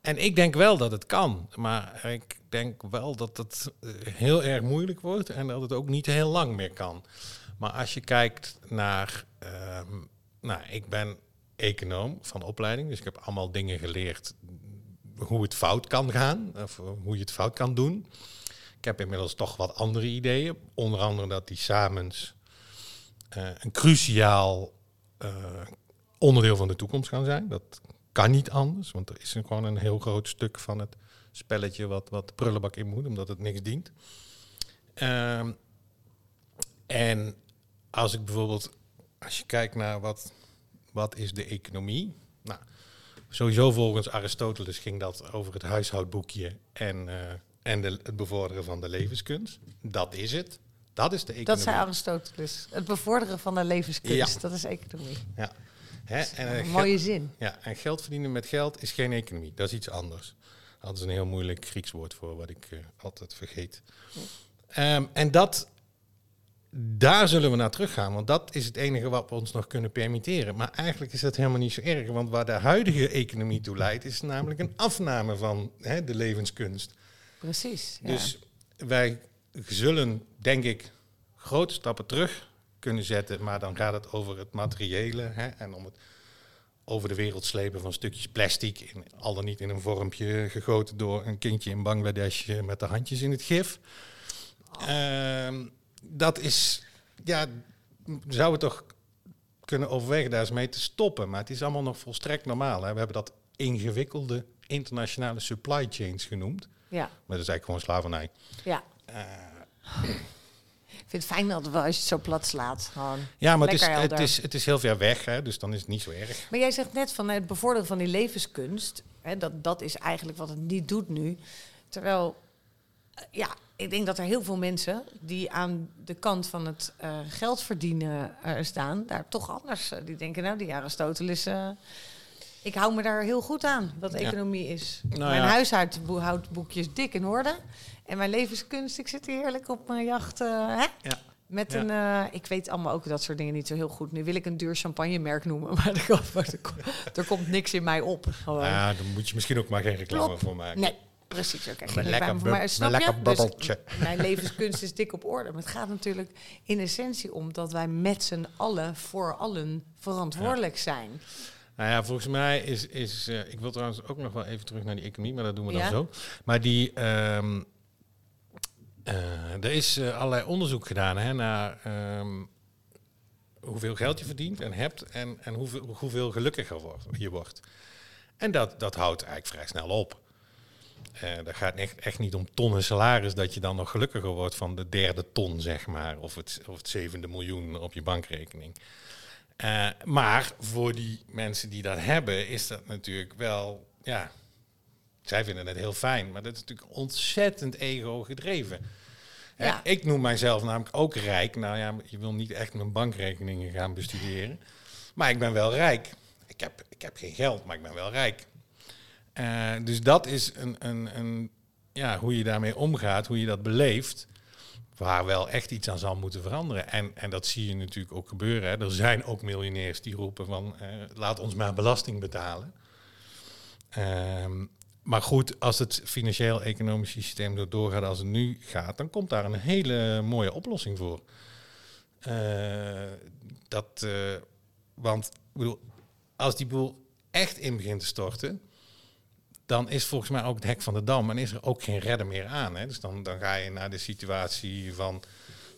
Speaker 2: En ik denk wel dat het kan. Maar ik denk wel dat het heel erg moeilijk wordt... en dat het ook niet heel lang meer kan. Maar als je kijkt naar... Uh, nou, ik ben econoom van opleiding, dus ik heb allemaal dingen geleerd hoe het fout kan gaan, of hoe je het fout kan doen. Ik heb inmiddels toch wat andere ideeën, onder andere dat die samens uh, een cruciaal uh, onderdeel van de toekomst gaan zijn. Dat kan niet anders, want er is gewoon een heel groot stuk van het spelletje wat, wat de prullenbak in moet, omdat het niks dient. Uh, en als ik bijvoorbeeld als je kijkt naar wat, wat is de economie. Nou, sowieso volgens Aristoteles ging dat over het huishoudboekje en, uh, en de, het bevorderen van de levenskunst. Dat is het. Dat is de economie.
Speaker 1: Dat zei Aristoteles. Het bevorderen van de levenskunst, ja. dat is economie.
Speaker 2: Ja. Hè? En,
Speaker 1: uh, een mooie zin.
Speaker 2: Ja, en geld verdienen met geld is geen economie. Dat is iets anders. Dat is een heel moeilijk Grieks woord voor, wat ik uh, altijd vergeet. Um, en dat daar zullen we naar teruggaan, want dat is het enige wat we ons nog kunnen permitteren. Maar eigenlijk is dat helemaal niet zo erg, want waar de huidige economie toe leidt, is namelijk een afname van hè, de levenskunst.
Speaker 1: Precies. Ja.
Speaker 2: Dus wij zullen, denk ik, grote stappen terug kunnen zetten, maar dan gaat het over het materiële hè, en om het over de wereld slepen van stukjes plastic, in, al dan niet in een vormpje gegoten door een kindje in Bangladesh met de handjes in het gif Ehm, dat is, ja, zou het toch kunnen overwegen daar eens mee te stoppen. Maar het is allemaal nog volstrekt normaal. Hè? We hebben dat ingewikkelde internationale supply chains genoemd.
Speaker 1: Ja,
Speaker 2: Maar dat is eigenlijk gewoon slavernij.
Speaker 1: ja.
Speaker 2: Eh,
Speaker 1: Ik vind het fijn dat we als je het zo plat slaat. Gewoon.
Speaker 2: ja, maar het is, het, is, het is heel ver weg, hè? dus dan is het niet zo erg.
Speaker 1: Maar jij zegt net van het bevorderen van die levenskunst. Hè, dat, dat is eigenlijk wat het niet doet nu. Terwijl, eh, ja, ik denk dat er heel veel mensen die aan de kant van het eh, geld verdienen eh, staan, daar toch anders. eh, die denken, nou, die Aristoteles. ik hou me daar heel goed aan, wat
Speaker 2: Ja.
Speaker 1: economie is.
Speaker 2: Nou
Speaker 1: mijn
Speaker 2: ja.
Speaker 1: huishoudboekje is dik in orde. En mijn levenskunst, ik zit hier heerlijk op mijn jacht. hè?
Speaker 2: Ja.
Speaker 1: Met
Speaker 2: Ja.
Speaker 1: een, ik weet allemaal ook dat soort dingen niet zo heel goed. Nu wil ik een duur champagnemerk noemen, maar er komt, er komt, niks in mij op. Gewoon.
Speaker 2: Ja, dan moet je misschien ook maar geen reclame voor maken.
Speaker 1: Nee, precies. Oké,
Speaker 2: Een lekker een
Speaker 1: snap
Speaker 2: lekker
Speaker 1: je? Dus mijn levenskunst is dik op orde. Maar het gaat natuurlijk in essentie om dat wij met z'n allen voor allen verantwoordelijk zijn.
Speaker 2: Nou ja, volgens mij is, is eh, ik wil trouwens ook nog wel even terug naar die economie, maar dat doen we
Speaker 1: Ja.
Speaker 2: dan zo. Maar die, ehm, eh, er is eh, allerlei onderzoek gedaan hè, naar ehm, hoeveel geld je verdient en hebt en, en hoeveel, hoeveel gelukkiger je wordt. En dat, dat houdt eigenlijk vrij snel op. Eh dat gaat echt, echt niet om tonnen salaris dat je dan nog gelukkiger wordt van de derde ton, zeg maar, of het, of het zevende miljoen op je bankrekening. Eh, maar voor die mensen die dat hebben, is dat natuurlijk wel, ja, zij vinden het heel fijn, maar dat is natuurlijk ontzettend ego gedreven. Ik noem mijzelf namelijk ook rijk. Nou ja, je wil niet echt mijn bankrekeningen gaan bestuderen. Maar ik ben wel rijk. Ik heb, ik heb geen geld, maar ik ben wel rijk. Eh, dus dat is een, een, een, ja, hoe je daarmee omgaat, hoe je dat beleeft, waar wel echt iets aan zal moeten veranderen. En, en dat zie je natuurlijk ook gebeuren. Hè. Er zijn ook miljonairs die roepen van, eh, laat ons maar belasting betalen. Ehm, maar goed, als het financieel-economisch systeem doorgaat als het nu gaat, dan komt daar een hele mooie oplossing voor. Eh, dat, want als die boel echt in begint te storten, dan is volgens mij ook het hek van de dam en is er ook geen redder meer aan. Hè? Dus dan, dan ga je naar de situatie van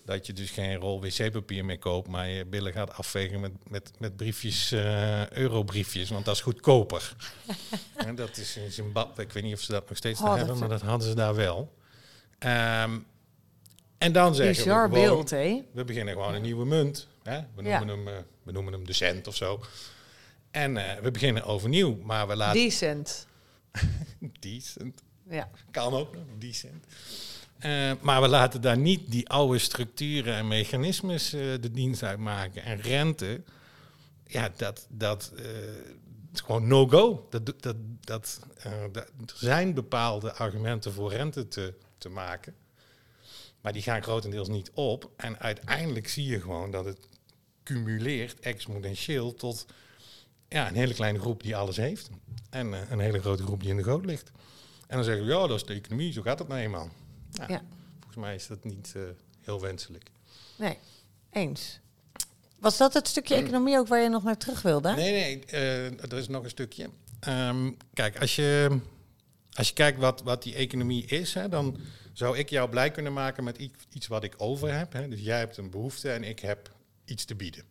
Speaker 2: dat je dus geen rol wc-papier meer koopt, maar je billen gaat afvegen met, met, met briefjes, eh, eurobriefjes, want dat is goedkoper. en dat is in Zimbabwe, ik weet niet of ze dat nog steeds
Speaker 1: Oh,
Speaker 2: daar hebben, maar dat hadden ze daar wel. Ehm, en dan zeggen
Speaker 1: Bizar
Speaker 2: we gewoon,
Speaker 1: beeld, hè?
Speaker 2: we beginnen gewoon een nieuwe munt. Hè? We,
Speaker 1: Ja.
Speaker 2: noemen hem, eh, we noemen hem de cent of zo. En eh, we beginnen overnieuw, maar we laten...
Speaker 1: Decent.
Speaker 2: Decent.
Speaker 1: Ja.
Speaker 2: Kan ook nog, decent. Eh, maar we laten daar niet die oude structuren en mechanismes eh, de dienst uitmaken. En rente, ja, dat, dat eh, is gewoon no-go. Dat, dat, dat, eh, dat- er zijn bepaalde argumenten voor rente te, te maken. Maar die gaan grotendeels niet op. En uiteindelijk zie je gewoon dat het cumuleert exponentieel tot ja, een hele kleine groep die alles heeft. En eh, een hele grote groep die in de goot ligt. En dan zeggen we, ja, dat is de economie, zo gaat het nou eenmaal. Ja,
Speaker 1: Ja.
Speaker 2: Volgens mij is dat niet eh, heel wenselijk.
Speaker 1: Nee, eens. Was dat het stukje economie ook waar je nog naar terug wilde?
Speaker 2: Nee, nee, eh, er is nog een stukje. Ehm, kijk, als je, als je kijkt wat, wat die economie is, hè, dan zou ik jou blij kunnen maken met iets, iets wat ik over heb. Hè. Dus jij hebt een behoefte en ik heb iets te bieden.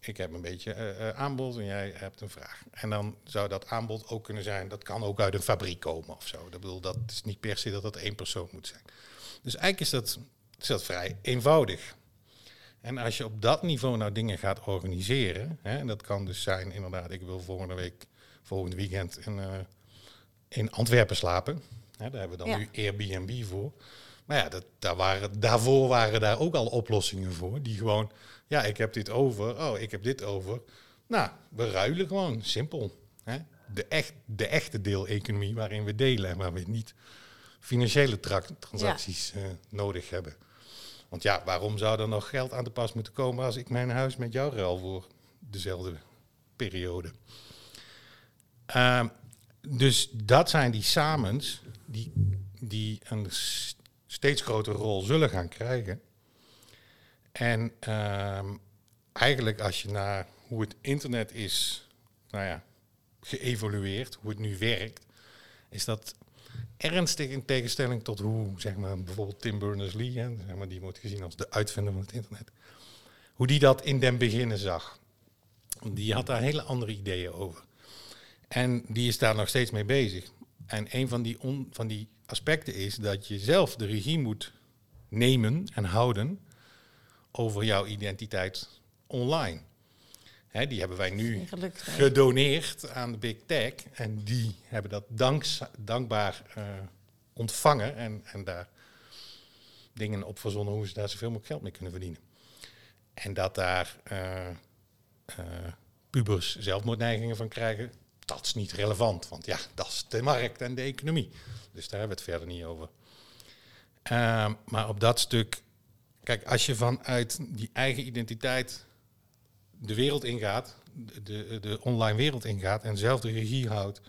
Speaker 2: Ik heb een beetje eh, eh, aanbod en jij hebt een vraag. En dan zou dat aanbod ook kunnen zijn, dat kan ook uit een fabriek komen of zo. Dat, bedoel, dat is niet per se dat dat één persoon moet zijn. Dus eigenlijk is dat, is dat vrij eenvoudig. En als je op dat niveau nou dingen gaat organiseren, hè, en dat kan dus zijn inderdaad, ik wil volgende week, volgend weekend in, eh, in Antwerpen slapen. Hè, daar hebben we dan
Speaker 1: Ja.
Speaker 2: nu Airbnb voor. Maar ja, dat, daar waren, daarvoor waren daar ook al oplossingen voor. Die gewoon, ja, ik heb dit over, oh, ik heb dit over. Nou, we ruilen gewoon, simpel. Hè? De, echt, de echte deel-economie waarin we delen en waar we niet financiële tra- transacties eh, nodig hebben. Want ja, waarom zou er nog geld aan de pas moeten komen als ik mijn huis met jou ruil voor dezelfde periode? Ehm, dus dat zijn die samens die, die een steeds grotere rol zullen gaan krijgen. En ehm, eigenlijk als je naar hoe het internet is, nou ja, geëvolueerd, hoe het nu werkt, is dat ernstig in tegenstelling tot hoe, zeg maar, bijvoorbeeld Tim Berners-Lee, zeg maar, die wordt gezien als de uitvinder van het internet, hoe die dat in den beginnen zag. Die had daar hele andere ideeën over. En die is daar nog steeds mee bezig. En een van die, van die aspecten is dat je zelf de regie moet nemen en houden over jouw identiteit online. Hè, die hebben wij nu gedoneerd aan de Big Tech. En die hebben dat danks, dankbaar eh, ontvangen en, en daar dingen op verzonnen hoe ze daar zoveel mogelijk geld mee kunnen verdienen. En dat daar eh, eh, pubers zelfmoordneigingen van krijgen, dat is niet relevant. Want ja, dat is de markt en de economie. Dus daar hebben we het verder niet over. Ehm, maar op dat stuk, kijk, als je vanuit die eigen identiteit de wereld ingaat, de, de, online wereld ingaat en zelf de regie houdt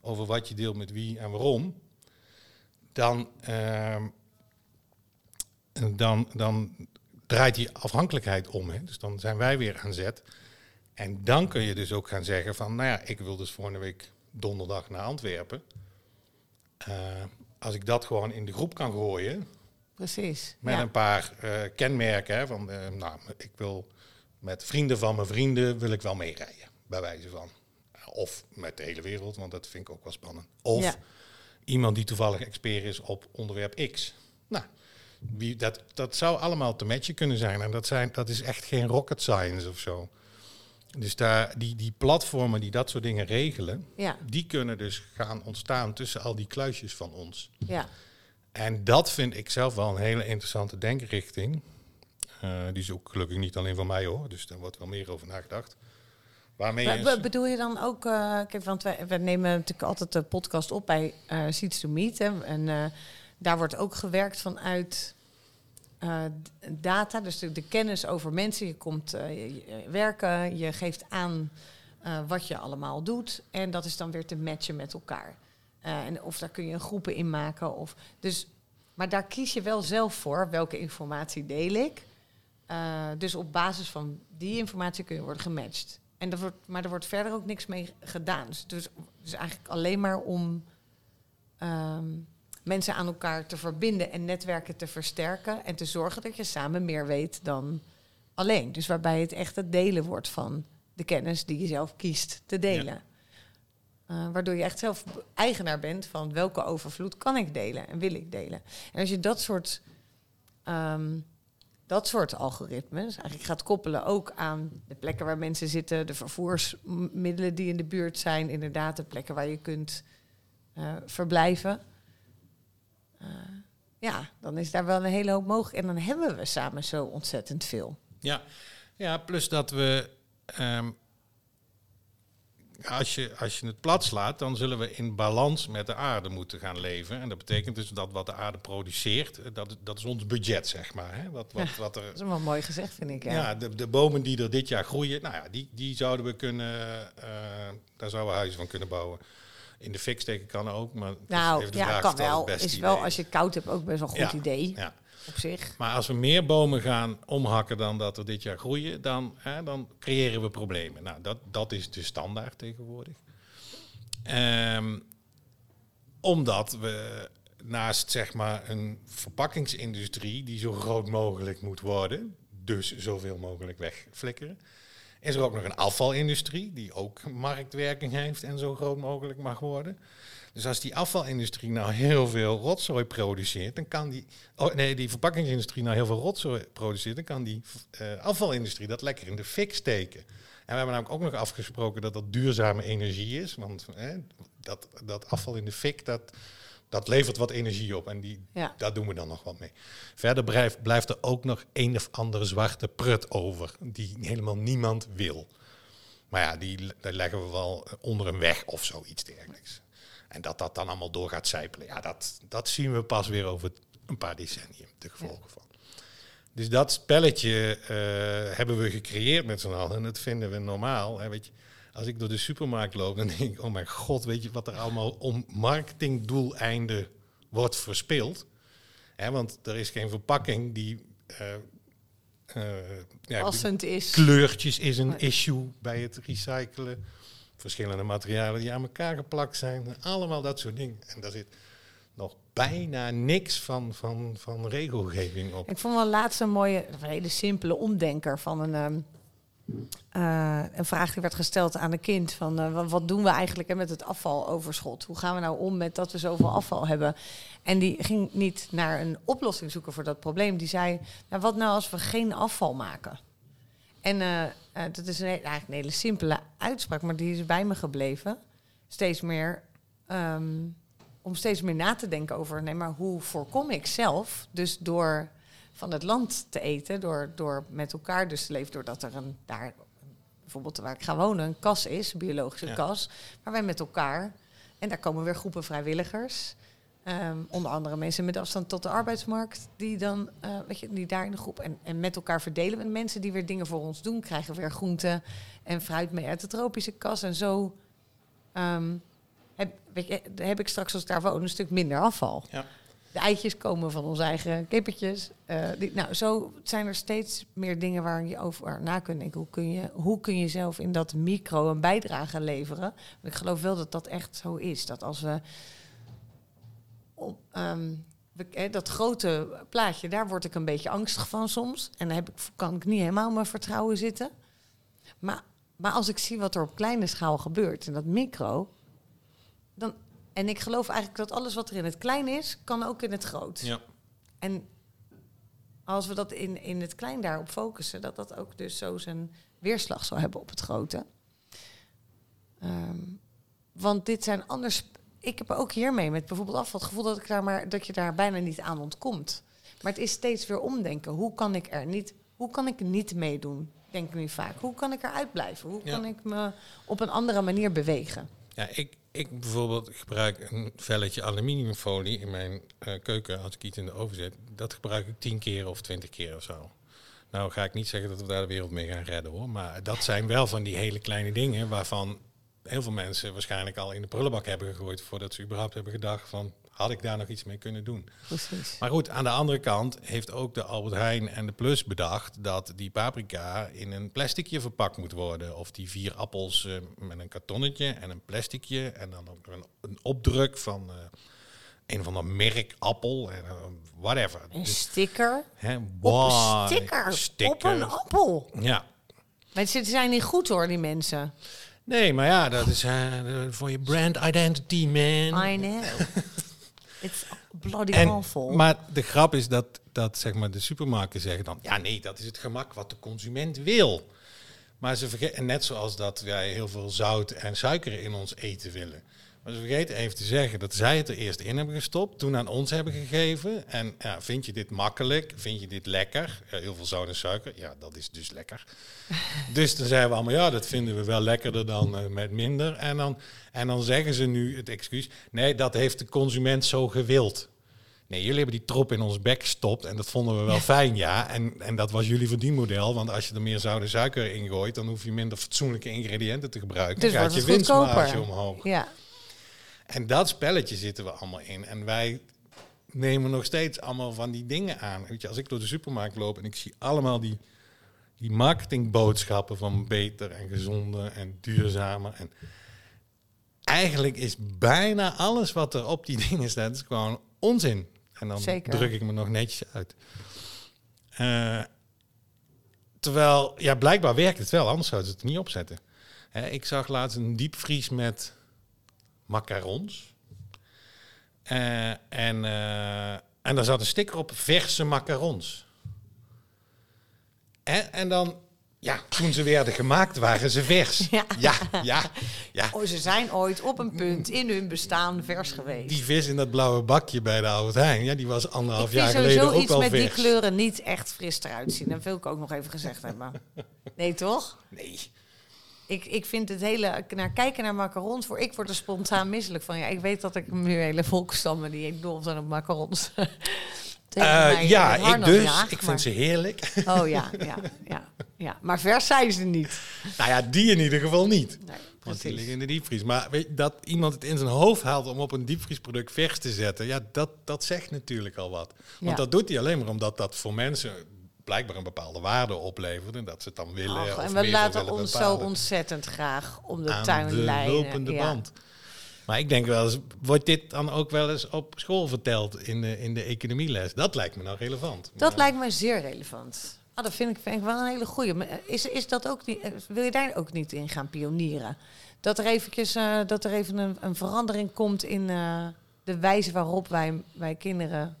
Speaker 2: over wat je deelt met wie en waarom, dan, ehm, dan, dan draait die afhankelijkheid om. Hè. Dus dan zijn wij weer aan zet. En dan kun je dus ook gaan zeggen van, nou ja, ik wil dus volgende week donderdag naar Antwerpen. Eh, als ik dat gewoon in de groep kan gooien,
Speaker 1: Precies.
Speaker 2: met
Speaker 1: ja.
Speaker 2: een paar eh, kenmerken. Hè, van, eh, nou, ik wil met vrienden van mijn vrienden wil ik wel meerijden, bij wijze van. Of met de hele wereld, want dat vind ik ook wel spannend. Of
Speaker 1: Ja.
Speaker 2: iemand die toevallig expert is op onderwerp X. Nou, wie, dat, dat zou allemaal te matchen kunnen zijn. En dat, zijn, dat is echt geen rocket science of zo. Dus daar, die, die platformen die dat soort dingen regelen,
Speaker 1: Ja,
Speaker 2: die kunnen dus gaan ontstaan tussen al die kluisjes van ons.
Speaker 1: ja.
Speaker 2: En dat vind ik zelf wel een hele interessante denkrichting. Eh, die is ook gelukkig niet alleen van mij hoor, dus daar wordt wel meer over nagedacht. Waarmee
Speaker 1: Maar
Speaker 2: je
Speaker 1: be- bedoel je dan ook, eh, kijk, want wij, wij nemen natuurlijk altijd de podcast op bij eh Seeds to Meet. Hè, en daar wordt ook gewerkt vanuit data, dus de, de kennis over mensen. Je komt je- je werken, je geeft aan wat je allemaal doet. En dat is dan weer te matchen met elkaar. Eh, en of daar kun je groepen in maken. Of, dus, maar daar kies je wel zelf voor welke informatie deel ik. Eh, dus op basis van die informatie kun je worden gematcht. En er wordt, maar er wordt verder ook niks mee gedaan. Dus, dus, dus eigenlijk alleen maar om ehm, mensen aan elkaar te verbinden en netwerken te versterken. En te zorgen dat je samen meer weet dan alleen. Dus waarbij het echt het delen wordt van de kennis die je zelf kiest te delen. Eh, waardoor je echt zelf eigenaar bent van welke overvloed kan ik delen en wil ik delen. En als je dat soort, ehm, dat soort algoritmes eigenlijk gaat koppelen ook aan de plekken waar mensen zitten, de vervoersmiddelen die in de buurt zijn, inderdaad de plekken waar je kunt eh, verblijven. Eh, ja, dan is daar wel een hele hoop mogelijk. En dan hebben we samen zo ontzettend veel.
Speaker 2: Ja, ja plus dat we. ehm, als, je, als je het plat slaat, dan zullen we in balans met de aarde moeten gaan leven. En dat betekent dus dat wat de aarde produceert, eh, dat, dat is ons budget, zeg maar. Hè? Wat, wat, wat er,
Speaker 1: Dat is wel mooi gezegd, vind ik. Ja.
Speaker 2: ja, de, de bomen die er dit jaar groeien, nou ja, die, die zouden we kunnen. eh, daar zouden we huizen van kunnen bouwen. In de fik steken kan ook, maar
Speaker 1: nou, ja,
Speaker 2: vraag
Speaker 1: kan wel. Is wel
Speaker 2: idee
Speaker 1: als je koud hebt ook best wel een goed
Speaker 2: Ja,
Speaker 1: idee
Speaker 2: Ja.
Speaker 1: Op zich.
Speaker 2: Maar als we meer bomen gaan omhakken dan dat er dit jaar groeien, dan, hè, dan creëren we problemen. Nou, dat, dat is de standaard tegenwoordig. Ehm, omdat we naast zeg maar een verpakkingsindustrie die zo groot mogelijk moet worden, dus zoveel mogelijk wegflikkeren, is er ook nog een afvalindustrie die ook marktwerking heeft en zo groot mogelijk mag worden. Dus als die afvalindustrie nou heel veel rotzooi produceert, dan kan die. Oh nee, die verpakkingsindustrie nou heel veel rotzooi produceert, dan kan die eh, afvalindustrie dat lekker in de fik steken. En we hebben namelijk ook nog afgesproken dat dat duurzame energie is. Want dat, dat afval in de fik, dat, dat levert wat energie op. En die,
Speaker 1: Ja.
Speaker 2: daar doen we dan nog wat mee. Verder blijft, blijft er ook nog een of andere zwarte prut over, die helemaal niemand wil. Maar ja, die, daar leggen we wel onder een weg of zoiets dergelijks. En dat dat dan allemaal door gaat zijpelen, ja, dat, dat zien we pas weer over een paar decennia, de gevolgen van. Dus dat spelletje eh, hebben we gecreëerd met z'n allen en dat vinden we normaal. Hè, weet je, als ik door de supermarkt loop, dan denk ik, oh mijn god, weet je wat er allemaal om marketingdoeleinden wordt verspild. Hè, want er is geen verpakking die... eh, eh, ja,
Speaker 1: Passend is.
Speaker 2: kleurtjes is een issue bij het recyclen. Verschillende materialen die aan elkaar geplakt zijn. Allemaal dat soort dingen. En daar zit nog bijna niks van, van, van regelgeving op.
Speaker 1: Ik vond wel laatst een mooie, hele simpele omdenker van een, ehm, eh, een vraag die werd gesteld aan een kind. Van eh, wat, doen we eigenlijk met het afvaloverschot? Hoe gaan we nou om met dat we zoveel afval hebben? En die ging niet naar een oplossing zoeken voor dat probleem. Die zei, nou, wat nou als we geen afval maken? En eh, eh, dat is een, eigenlijk een hele simpele uitspraak, maar die is bij me gebleven. Steeds meer, ehm, om steeds meer na te denken over, nee, maar hoe voorkom ik zelf, dus door van het land te eten, door, door met elkaar dus te leven, doordat er een, daar, bijvoorbeeld waar ik ga wonen, een kas is, een biologische
Speaker 2: Ja.
Speaker 1: kas, waar wij met elkaar, en daar komen weer groepen vrijwilligers, Ehm, onder andere mensen met afstand tot de arbeidsmarkt, die dan, eh, weet je, die daar in de groep en, en met elkaar verdelen. En mensen die weer dingen voor ons doen, krijgen weer groenten en fruit mee uit de tropische kas. En zo ehm, heb, weet je, heb ik straks als ik daar woon een stuk minder afval.
Speaker 2: Ja.
Speaker 1: De eitjes komen van onze eigen kippertjes. Eh, die, nou, zo zijn er steeds meer dingen waar je over na kunt denken. Hoe kun je, hoe kun je zelf in dat micro een bijdrage leveren? Want ik geloof wel dat dat echt zo is. Dat als we op, ehm, dat grote plaatje, daar word ik een beetje angstig van soms. En dan heb ik, kan ik niet helemaal mijn vertrouwen zitten. Maar, maar als ik zie wat er op kleine schaal gebeurt, in dat micro, dan, en ik geloof eigenlijk dat alles wat er in het klein is, kan ook in het groot.
Speaker 2: Ja.
Speaker 1: En als we dat in, in het klein daarop focussen, dat dat ook dus zo zijn weerslag zal hebben op het grote. Ehm, want dit zijn anders. Ik heb er ook hiermee met bijvoorbeeld afval het gevoel dat, ik daar maar, dat je daar bijna niet aan ontkomt. Maar het is steeds weer omdenken. Hoe kan ik er niet, hoe kan ik niet meedoen? Denk ik nu vaak. Hoe kan ik eruit blijven? Hoe
Speaker 2: Ja.
Speaker 1: kan ik me op een andere manier bewegen?
Speaker 2: Ja, ik, ik bijvoorbeeld gebruik een velletje aluminiumfolie in mijn eh, keuken als ik iets in de oven zet. Dat gebruik ik tien keer of twintig keer of zo. Nou ga ik niet zeggen dat we daar de wereld mee gaan redden hoor. Maar dat zijn wel van die hele kleine dingen waarvan heel veel mensen waarschijnlijk al in de prullenbak hebben gegooid voordat ze überhaupt hebben gedacht van had ik daar nog iets mee kunnen doen.
Speaker 1: Precies.
Speaker 2: Maar goed, aan de andere kant heeft ook de Albert Heijn en de Plus bedacht dat die paprika in een plasticje verpakt moet worden. Of die vier appels eh, met een kartonnetje en een plasticje en dan ook een, een opdruk van eh, een of ander merk appel en eh, whatever.
Speaker 1: Een
Speaker 2: Dus,
Speaker 1: sticker.
Speaker 2: hè,
Speaker 1: Op een sticker. Op
Speaker 2: sticker.
Speaker 1: een appel.
Speaker 2: Ja.
Speaker 1: Mensen zijn niet goed hoor, die mensen.
Speaker 2: Nee, maar ja, dat is eh, voor je brand identity, man.
Speaker 1: I know. It's bloody
Speaker 2: En,
Speaker 1: awful.
Speaker 2: maar de grap is dat, dat zeg maar, de supermarkten zeggen dan... ja, nee, dat is het gemak wat de consument wil. Maar ze vergeten, net zoals dat wij heel veel zout en suiker in ons eten willen. Maar ze vergeten even te zeggen dat zij het er eerst in hebben gestopt... toen aan ons hebben gegeven. En ja, vind je dit makkelijk? Vind je dit lekker? Ja, heel veel zout en suiker, ja, dat is dus lekker. dus dan zeiden we allemaal, ja, dat vinden we wel lekkerder dan eh, met minder. En dan, en dan zeggen ze nu het excuus... nee, dat heeft de consument zo gewild. Nee, jullie hebben die trop in ons bek gestopt en dat vonden we wel fijn, ja. En, en dat was jullie verdienmodel, want als je er meer zout en suiker in gooit, dan hoef je minder fatsoenlijke ingrediënten te gebruiken.
Speaker 1: Dus
Speaker 2: dan gaat je winstmarge omhoog.
Speaker 1: Ja,
Speaker 2: En dat spelletje zitten we allemaal in. En wij nemen nog steeds allemaal van die dingen aan. Weet je, als ik door de supermarkt loop en ik zie allemaal die, die marketingboodschappen van beter en gezonder en duurzamer. En eigenlijk is bijna alles wat er op die dingen staat, is gewoon onzin. En dan
Speaker 1: Zeker.
Speaker 2: druk ik me nog netjes uit. Eh, terwijl, ja, blijkbaar werkt het wel, anders zouden ze het niet opzetten. Hè, ik zag laatst een diepvries met macarons. Eh, en, eh, en daar zat een sticker op, verse macarons. En, en dan, ja, toen ze werden gemaakt, waren ze vers.
Speaker 1: Ja.
Speaker 2: ja, ja. ja.
Speaker 1: oh, ze zijn ooit op een punt in hun bestaan vers geweest.
Speaker 2: Die vis in dat blauwe bakje bij de Albert Heijn, ja, die was anderhalf
Speaker 1: ik vind
Speaker 2: jaar geleden ook
Speaker 1: iets
Speaker 2: al
Speaker 1: met die
Speaker 2: vers.
Speaker 1: kleuren niet echt fris eruit zien. Dat wil ik ook nog even gezegd hebben. Nee, toch?
Speaker 2: Nee.
Speaker 1: Ik, ik vind het hele, naar kijken naar macarons, voor ik word er spontaan misselijk van. Ja, ik weet dat ik nu hele volkstammen die dol zijn op macarons.
Speaker 2: Eh, ja, ik dus. ik
Speaker 1: maar-
Speaker 2: vind ze heerlijk.
Speaker 1: Oh ja, ja, ja, ja. Maar vers zijn ze niet.
Speaker 2: nou ja, die in ieder geval niet.
Speaker 1: Nee,
Speaker 2: Want die
Speaker 1: precies.
Speaker 2: liggen in de diepvries. Maar weet je, dat iemand het in zijn hoofd haalt om op een diepvriesproduct vers te zetten, ja, dat, dat zegt natuurlijk al wat. Want
Speaker 1: Ja.
Speaker 2: dat doet hij alleen maar omdat dat voor mensen blijkbaar een bepaalde waarde oplevert en dat ze het dan willen.
Speaker 1: Och,
Speaker 2: of
Speaker 1: en we laten ons zo ontzettend graag om de
Speaker 2: aan
Speaker 1: tuin
Speaker 2: de
Speaker 1: leiden.
Speaker 2: lopende
Speaker 1: ja.
Speaker 2: band. Maar ik denk wel eens, wordt dit dan ook wel eens op school verteld in de, in de economieles? Dat lijkt me nou relevant.
Speaker 1: Dat
Speaker 2: Maar-
Speaker 1: lijkt mij zeer relevant. Ah, dat vind ik, vind ik wel een hele goeie. Maar Is, is dat ook niet, eh, wil je daar ook niet in gaan pionieren? Dat er, eventjes, eh, dat er even een, een verandering komt in eh, de wijze waarop wij, wij kinderen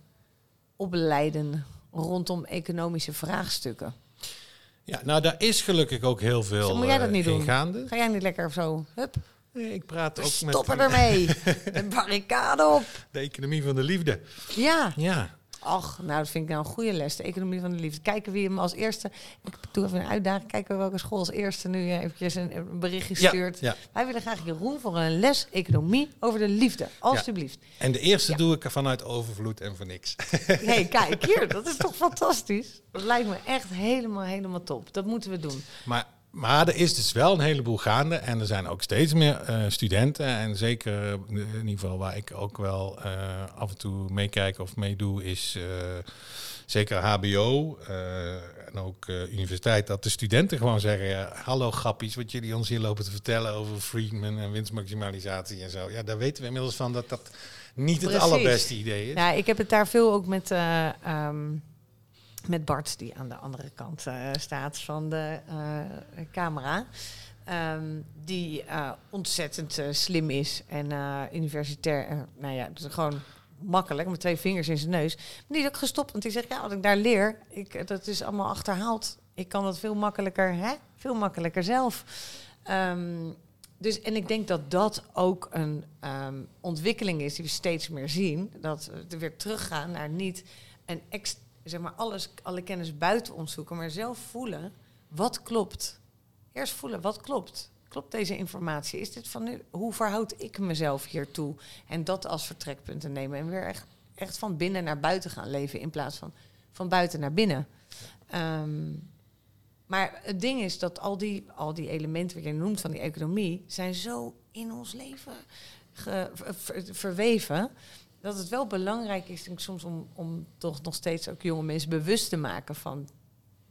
Speaker 1: opleiden rondom economische vraagstukken.
Speaker 2: Ja, nou, daar is gelukkig ook heel veel
Speaker 1: Moet jij dat
Speaker 2: eh,
Speaker 1: niet doen?
Speaker 2: gaande.
Speaker 1: Ga jij niet lekker zo? Hup,
Speaker 2: Nee, ik praat ook
Speaker 1: stoppen
Speaker 2: met
Speaker 1: ermee. De barricade op.
Speaker 2: de economie van de liefde.
Speaker 1: Ja.
Speaker 2: Ja,
Speaker 1: Ach, nou, dat vind ik nou een goede les. De economie van de liefde. Kijken wie hem als eerste... Ik doe even een uitdaging. Kijken welke school als eerste nu eh, eventjes een, berichtje stuurt.
Speaker 2: ja.
Speaker 1: Wij willen graag Jeroen voor een les economie over de liefde. Alsjeblieft.
Speaker 2: En de eerste doe ik vanuit overvloed en voor niks.
Speaker 1: hey, kijk hier. Dat is toch fantastisch? Dat lijkt me echt helemaal, helemaal top. Dat moeten we doen.
Speaker 2: Maar, maar er is dus wel een heleboel gaande. En er zijn ook steeds meer eh, studenten. En zeker eh, in ieder geval waar ik ook wel eh, af en toe meekijk of meedoe, is zeker HBO en ook universiteit. Dat de studenten gewoon zeggen: ja, Hallo grappies, wat jullie ons hier lopen te vertellen over Friedman en winstmaximalisatie en zo. Ja, daar weten we inmiddels van dat dat niet het allerbeste idee is.
Speaker 1: Nou, ik heb het daar veel ook met, eh, ehm, met Bart, die aan de andere kant eh, staat van de eh, camera. Ehm, die eh, ontzettend slim is en universitair. nou ja, dus gewoon makkelijk met twee vingers in zijn neus. Die is ook gestopt, want die zegt: Ja, wat ik daar leer, ik, dat is allemaal achterhaald. Ik kan dat veel makkelijker, hè? Veel makkelijker zelf. Ehm, dus, en ik denk dat dat ook een ehm, ontwikkeling is die we steeds meer zien. Dat we weer teruggaan naar niet een ex, zeg maar alles, alle kennis buiten ons zoeken, maar zelf voelen wat klopt. Eerst voelen wat klopt. Klopt deze informatie? Is dit van nu? Hoe verhoud ik mezelf hiertoe? En dat als vertrekpunt te nemen en weer echt, echt van binnen naar buiten gaan leven in plaats van van buiten naar binnen. Ehm, maar het ding is dat al die, al die elementen wat je noemt van die economie zijn zo in ons leven verweven. Dat het wel belangrijk is, denk ik, soms om, om toch nog steeds ook jonge mensen bewust te maken van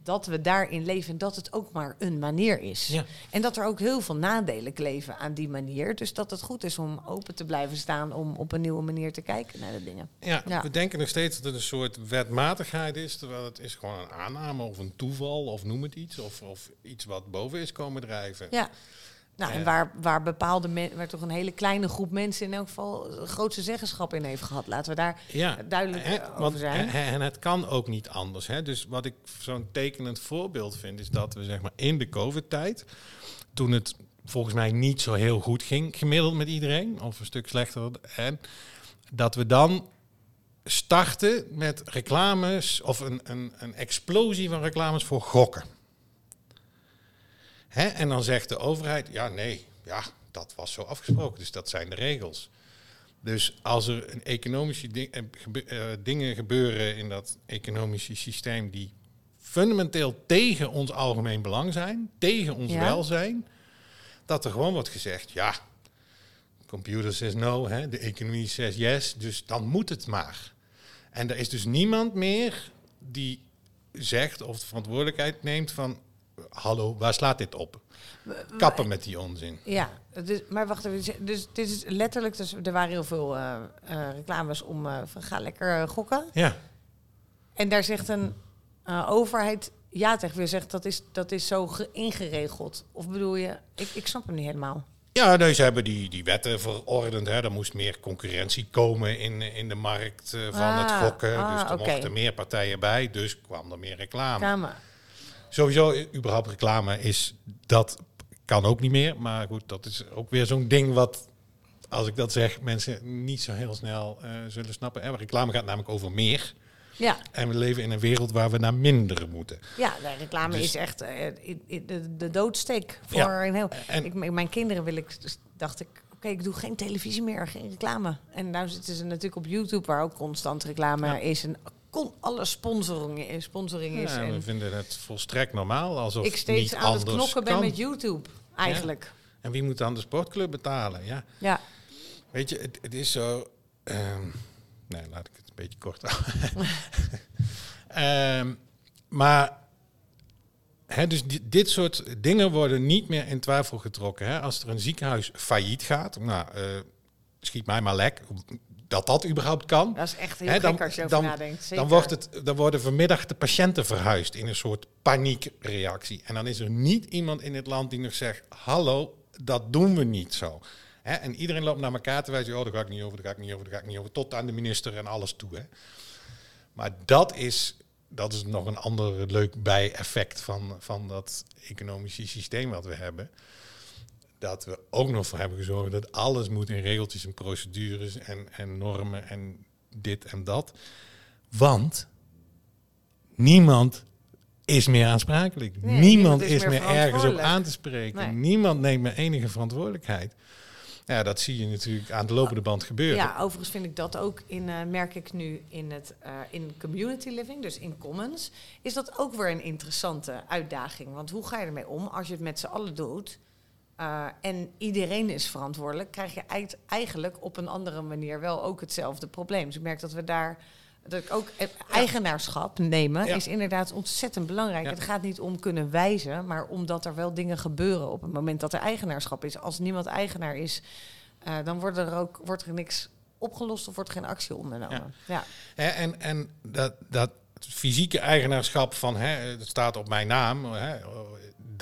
Speaker 1: dat we daarin leven en dat het ook maar een manier is.
Speaker 2: Ja.
Speaker 1: En dat er ook heel veel nadelen kleven aan die manier. Dus dat het goed is om open te blijven staan om op een nieuwe manier te kijken naar de dingen.
Speaker 2: Ja,
Speaker 1: Ja.
Speaker 2: we denken nog steeds dat het een soort wetmatigheid is, terwijl het is gewoon een aanname of een toeval of noem het iets, of, of iets wat boven is komen drijven.
Speaker 1: Ja. Nou, en waar, waar bepaalde mensen, waar toch een hele kleine groep mensen in elk geval grootste zeggenschap in heeft gehad. Laten we daar
Speaker 2: Ja,
Speaker 1: duidelijk
Speaker 2: hè,
Speaker 1: over
Speaker 2: want,
Speaker 1: zijn.
Speaker 2: En, en het kan ook niet anders. Hè? Dus wat ik zo'n tekenend voorbeeld vind, is dat we zeg maar in de COVID-tijd, toen het volgens mij niet zo heel goed ging, gemiddeld met iedereen, of een stuk slechter, en dat we dan starten met reclames of een, een, een explosie van reclames voor gokken. Hè? En dan zegt de overheid, ja nee, ja, dat was zo afgesproken, dus dat zijn de regels. Dus als er een economische ding, eh, eh, dingen gebeuren in dat economische systeem die fundamenteel tegen ons algemeen belang zijn, tegen ons
Speaker 1: Ja.
Speaker 2: welzijn, dat er gewoon wordt gezegd, ja, computer says no, hè, de economie says yes, dus dan moet het maar. En er is dus niemand meer die zegt of de verantwoordelijkheid neemt van, hallo, waar slaat dit op? Kappen met die onzin.
Speaker 1: Ja, dus, maar wacht even. Dus dit is letterlijk, dus er waren heel veel eh, eh, reclames om eh, van ga lekker gokken.
Speaker 2: Ja,
Speaker 1: En daar zegt een overheid ja tegen. Je zegt dat is, dat is zo ge- ingeregeld. Of bedoel je, ik, ik snap hem niet helemaal.
Speaker 2: Ja, dus ze hebben die, die wetten verordend. Hè. Er moest meer concurrentie komen in, in de markt van het
Speaker 1: Ah,
Speaker 2: gokken.
Speaker 1: ah,
Speaker 2: dus er mochten meer partijen bij, dus kwam er meer reclame.
Speaker 1: Kamer.
Speaker 2: Sowieso, überhaupt reclame is, dat kan ook niet meer. Maar goed, dat is ook weer zo'n ding wat, als ik dat zeg, mensen niet zo heel snel eh, zullen snappen. En reclame gaat namelijk over meer.
Speaker 1: Ja,
Speaker 2: En we leven in een wereld waar we naar minder moeten.
Speaker 1: ja, de reclame
Speaker 2: Dus-
Speaker 1: is echt eh, de, de doodsteek voor
Speaker 2: Ja,
Speaker 1: een heel.
Speaker 2: en-
Speaker 1: ik, mijn kinderen wil ik, dus dacht ik, oké, ik doe geen televisie meer, geen reclame. En nu zitten ze natuurlijk op YouTube, waar ook constant reclame
Speaker 2: Ja.
Speaker 1: is en kon alle sponsoring, is- sponsoring is.
Speaker 2: Ja,
Speaker 1: en
Speaker 2: we vinden het volstrekt normaal, alsof
Speaker 1: ik steeds
Speaker 2: niet
Speaker 1: aan het knokken ben met YouTube, eigenlijk.
Speaker 2: En wie moet dan de sportclub betalen? Ja,
Speaker 1: Ja.
Speaker 2: weet je, het, het is zo. ehm, nee, laat ik het een beetje kort houden. Ehm, maar, hè, dus di- dit soort dingen worden niet meer in twijfel getrokken. Hè? Als er een ziekenhuis failliet gaat, nou, eh, schiet mij maar lek, dat dat überhaupt kan.
Speaker 1: Dat is echt heel
Speaker 2: Hè,
Speaker 1: gek
Speaker 2: dan,
Speaker 1: als je over
Speaker 2: dan,
Speaker 1: nadenkt. Zeker.
Speaker 2: dan, wordt het, dan worden vanmiddag de patiënten verhuisd in een soort paniekreactie. En dan is er niet iemand in het land die nog zegt: Hallo, dat doen we niet zo. Hè, en iedereen loopt naar elkaar te wijzen: Oh, daar ga ik niet over, daar ga ik niet over, daar ga ik niet over. Tot aan de minister en alles toe. Hè. Maar dat is, dat is nog een ander leuk bijeffect van, van dat economische systeem wat we hebben. Dat we ook nog voor hebben gezorgd dat alles moet in regeltjes en procedures en, en normen en dit en dat. Want niemand is meer aansprakelijk.
Speaker 1: Nee,
Speaker 2: niemand is,
Speaker 1: is meer
Speaker 2: ergens op aan te spreken.
Speaker 1: Nee.
Speaker 2: Niemand neemt meer enige verantwoordelijkheid. Ja, dat zie je natuurlijk aan de lopende band gebeuren.
Speaker 1: Ja, overigens vind ik dat ook in, eh, merk ik nu in het eh, in community living, dus in commons, is dat ook weer een interessante uitdaging. Want hoe ga je ermee om als je het met z'n allen doet eh, en iedereen is verantwoordelijk, krijg je eigenlijk op een andere manier wel ook hetzelfde probleem. Dus ik merk dat we daar dat ik ook eh, eigenaarschap nemen
Speaker 2: Ja.
Speaker 1: is inderdaad ontzettend belangrijk.
Speaker 2: Ja.
Speaker 1: Het gaat niet om kunnen wijzen, maar omdat er wel dingen gebeuren op het moment dat er eigenaarschap is. Als niemand eigenaar is, eh, dan wordt er ook wordt er niks opgelost of wordt er geen actie ondernomen. Ja.
Speaker 2: En en dat, dat fysieke eigenaarschap van, hè, het staat op mijn naam, hè,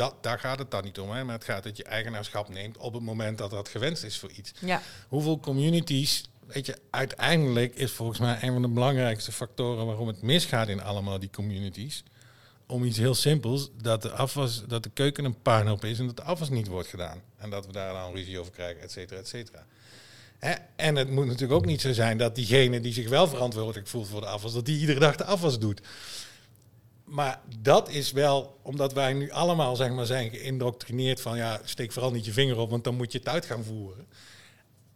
Speaker 2: dat, daar gaat het dan niet om. Hè, maar het gaat dat je eigenaarschap neemt op het moment dat dat gewenst is voor iets.
Speaker 1: Ja.
Speaker 2: Hoeveel communities, weet je, uiteindelijk is volgens mij een van de belangrijkste factoren waarom het misgaat in allemaal die communities. Om iets heel simpels, dat de afwas, dat de keuken een puinhoop is en dat de afwas niet wordt gedaan. En dat we daar dan ruzie over krijgen, et cetera, et cetera. En het moet natuurlijk ook niet zo zijn dat diegene die zich wel verantwoordelijk voelt voor de afwas, dat die iedere dag de afwas doet. Maar dat is wel, omdat wij nu allemaal zeg maar, zijn geïndoctrineerd van ja, steek vooral niet je vinger op, want dan moet je het uit gaan voeren.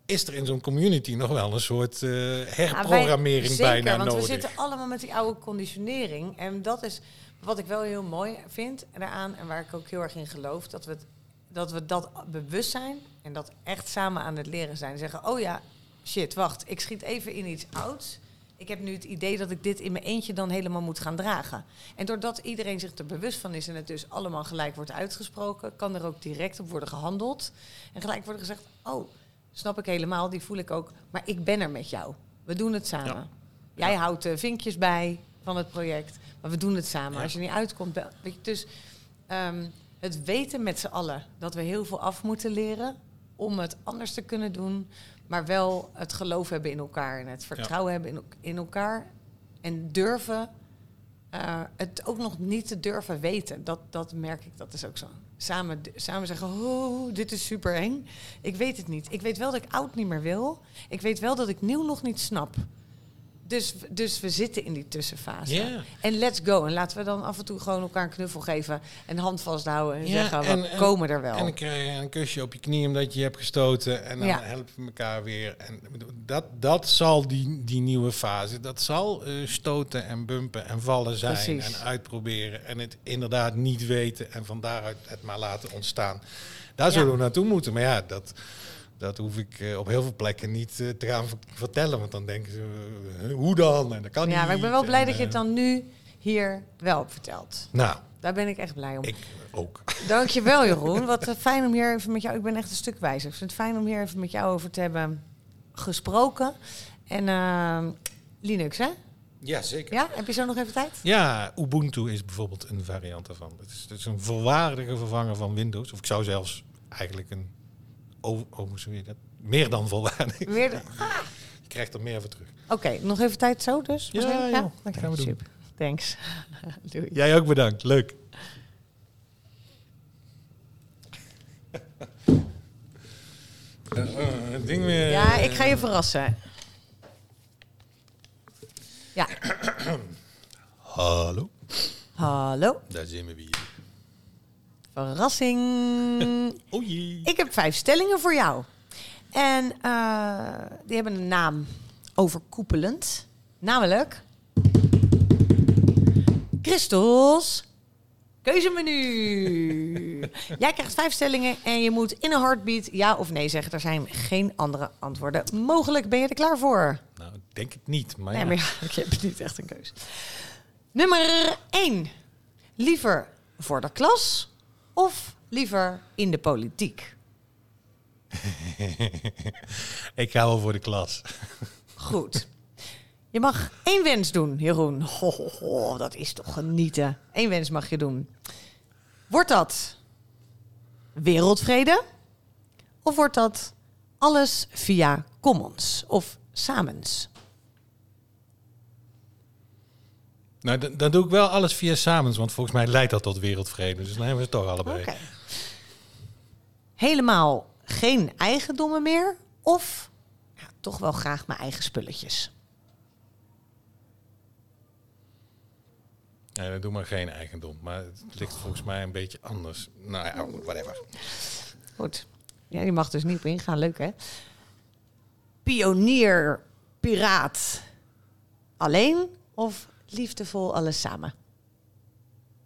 Speaker 2: Is er in zo'n community nog wel een soort eh, herprogrammering
Speaker 1: Ja, wij-
Speaker 2: bijna
Speaker 1: zeker, want
Speaker 2: nodig?
Speaker 1: we zitten allemaal met die oude conditionering. En dat is wat ik wel heel mooi vind daaraan en waar ik ook heel erg in geloof. Dat we, het, dat, we dat bewust zijn en dat echt samen aan het leren zijn. Zeggen, oh ja, shit, wacht, ik schiet even in iets ouds. Ik heb nu het idee dat ik dit in mijn eentje dan helemaal moet gaan dragen. En doordat iedereen zich er bewust van is en het dus allemaal gelijk wordt uitgesproken, kan er ook direct op worden gehandeld. En gelijk wordt er gezegd, oh, snap ik helemaal, die voel ik ook. Maar ik ben er met jou. We doen het samen.
Speaker 2: Ja.
Speaker 1: Jij houdt de vinkjes bij van het project, maar we doen het samen.
Speaker 2: Ja.
Speaker 1: Als je niet uitkomt, weet je, dus ehm, het weten met z'n allen dat we heel veel af moeten leren om het anders te kunnen doen, maar wel het geloof hebben in elkaar en het vertrouwen hebben in, in elkaar en durven eh, het ook nog niet te durven weten. Dat, dat merk ik, dat is ook zo. Samen, samen zeggen, oh, dit is super eng. Ik weet het niet. Ik weet wel dat ik oud niet meer wil. Ik weet wel dat ik nieuw nog niet snap. Dus, dus we zitten in die tussenfase. En let's go. En laten we dan af en toe gewoon elkaar een knuffel geven. En hand vasthouden. En
Speaker 2: Ja,
Speaker 1: zeggen, we
Speaker 2: en- en-
Speaker 1: komen er wel.
Speaker 2: En dan krijg je een kusje op je knie omdat je je hebt gestoten. En dan
Speaker 1: Ja.
Speaker 2: helpen we elkaar weer. En dat, dat zal die, die nieuwe fase, dat zal eh, stoten en bumpen en vallen zijn.
Speaker 1: Precies.
Speaker 2: En uitproberen. En het inderdaad niet weten en van daaruit het maar laten ontstaan. Daar
Speaker 1: Ja.
Speaker 2: zullen we naartoe moeten. Maar ja, dat, dat hoef ik eh, op heel veel plekken niet eh, te gaan ver- vertellen. Want dan denken ze, eh, hoe dan? En dat kan niet.
Speaker 1: ja, maar ik ben wel blij
Speaker 2: En,
Speaker 1: dat je het dan nu hier wel hebt verteld.
Speaker 2: Nou,
Speaker 1: Daar ben ik echt blij om.
Speaker 2: ik ook.
Speaker 1: Dankjewel Jeroen. Wat fijn om hier even met jou... Ik ben echt een stuk wijzer. Ik vind het fijn om hier even met jou over te hebben gesproken. En eh, Linux, hè?
Speaker 2: Ja, zeker.
Speaker 1: Ja? Heb je zo nog even tijd?
Speaker 2: Ja, Ubuntu is bijvoorbeeld een variant daarvan. Het is, het is een volwaardige vervanger van Windows. Of ik zou zelfs eigenlijk een... Oh, oh hoe dat? Meer dan volwaardig.
Speaker 1: Weer de-
Speaker 2: Je krijgt er meer voor terug.
Speaker 1: Oké, nog even tijd zo dus?
Speaker 2: Ja,
Speaker 1: Misschien?
Speaker 2: joh.
Speaker 1: Oké,
Speaker 2: Gaan we doen.
Speaker 1: super. Thanks. Doei.
Speaker 2: Jij ook bedankt. Leuk. Het ding weer...
Speaker 1: Ja, ik ga je verrassen. Ja,
Speaker 2: Hallo.
Speaker 1: hallo.
Speaker 2: Daar zijn we weer.
Speaker 1: Verrassing.
Speaker 2: Oei.
Speaker 1: Ik heb vijf stellingen voor jou. En eh, die hebben een naam overkoepelend. Namelijk... Christos keuzemenu. Jij krijgt vijf stellingen en je moet in een heartbeat ja of nee zeggen. Er zijn geen andere antwoorden mogelijk. Ben je er klaar voor?
Speaker 2: Nou, ik denk het niet. Maar,
Speaker 1: Nee,
Speaker 2: ja.
Speaker 1: maar ja, ik heb niet echt een keus. Nummer 1. Liever voor de klas of liever in de politiek?
Speaker 3: Ik ga wel voor de klas.
Speaker 1: Goed. Je mag één wens doen, Jeroen. Ho, ho, ho, dat is toch genieten. Eén wens mag je doen. Wordt dat wereldvrede? Of wordt dat alles via commons of samens?
Speaker 3: Nou, dan, dan doe ik wel alles via Samens, want volgens mij leidt dat tot wereldvrede. Dus dan hebben we het toch allebei.
Speaker 1: Oké. Helemaal geen eigendommen meer? Of ja, toch wel graag mijn eigen spulletjes?
Speaker 3: Nee, dan doe maar geen eigendom. Maar het ligt volgens mij een beetje anders. Nou ja, whatever.
Speaker 1: Goed. Ja, die mag dus niet op ingaan. Leuk, hè? Pionier, piraat, alleen of liefdevol alles samen?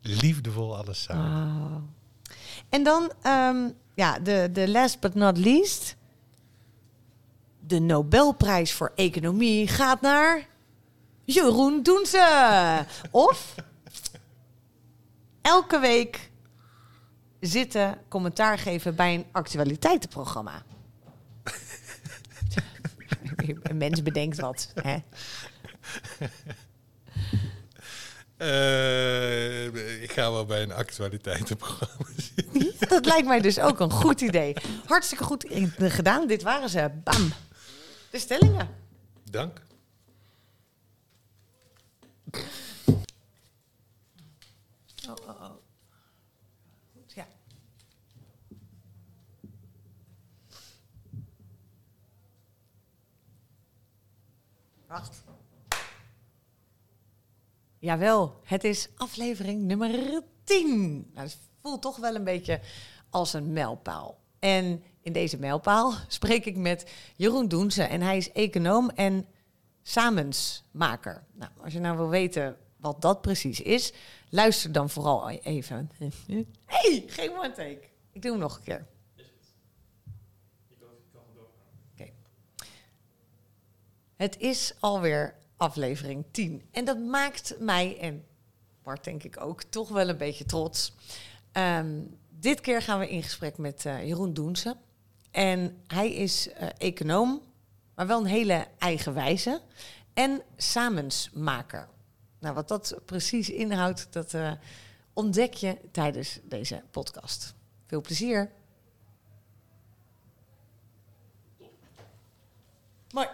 Speaker 3: Liefdevol alles samen.
Speaker 1: En dan, ehm, ja, de, de last but not least. De Nobelprijs voor Economie gaat naar Jeroen Doense. Of elke week zitten commentaar geven bij een actualiteitenprogramma. een mens bedenkt wat. Hè?
Speaker 3: Eh, ik ga wel bij een actualiteitenprogramma zitten.
Speaker 1: Dat lijkt mij dus ook een goed idee. Hartstikke goed gedaan. Dit waren ze. Bam. De stellingen.
Speaker 3: Dank.
Speaker 1: Oh, oh, oh. Goed, ja. Wacht. Jawel, het is aflevering nummer 10. Nou, het voelt toch wel een beetje als een mijlpaal. En in deze mijlpaal spreek ik met Jeroen Doense. En hij is econoom en samensmaker. Nou, als je nou wil weten wat dat precies is, luister dan vooral even. hey, geen one take. Ik doe hem nog een keer. Het is alweer aflevering 10. En dat maakt mij en Bart denk ik ook toch wel een beetje trots. Ehm, dit keer gaan we in gesprek met eh, Jeroen Doense. En hij is eh, econoom, maar wel een hele eigenwijze. En samensmaker. Nou, wat dat precies inhoudt, dat eh, ontdek je tijdens deze podcast. Veel plezier. Mooi.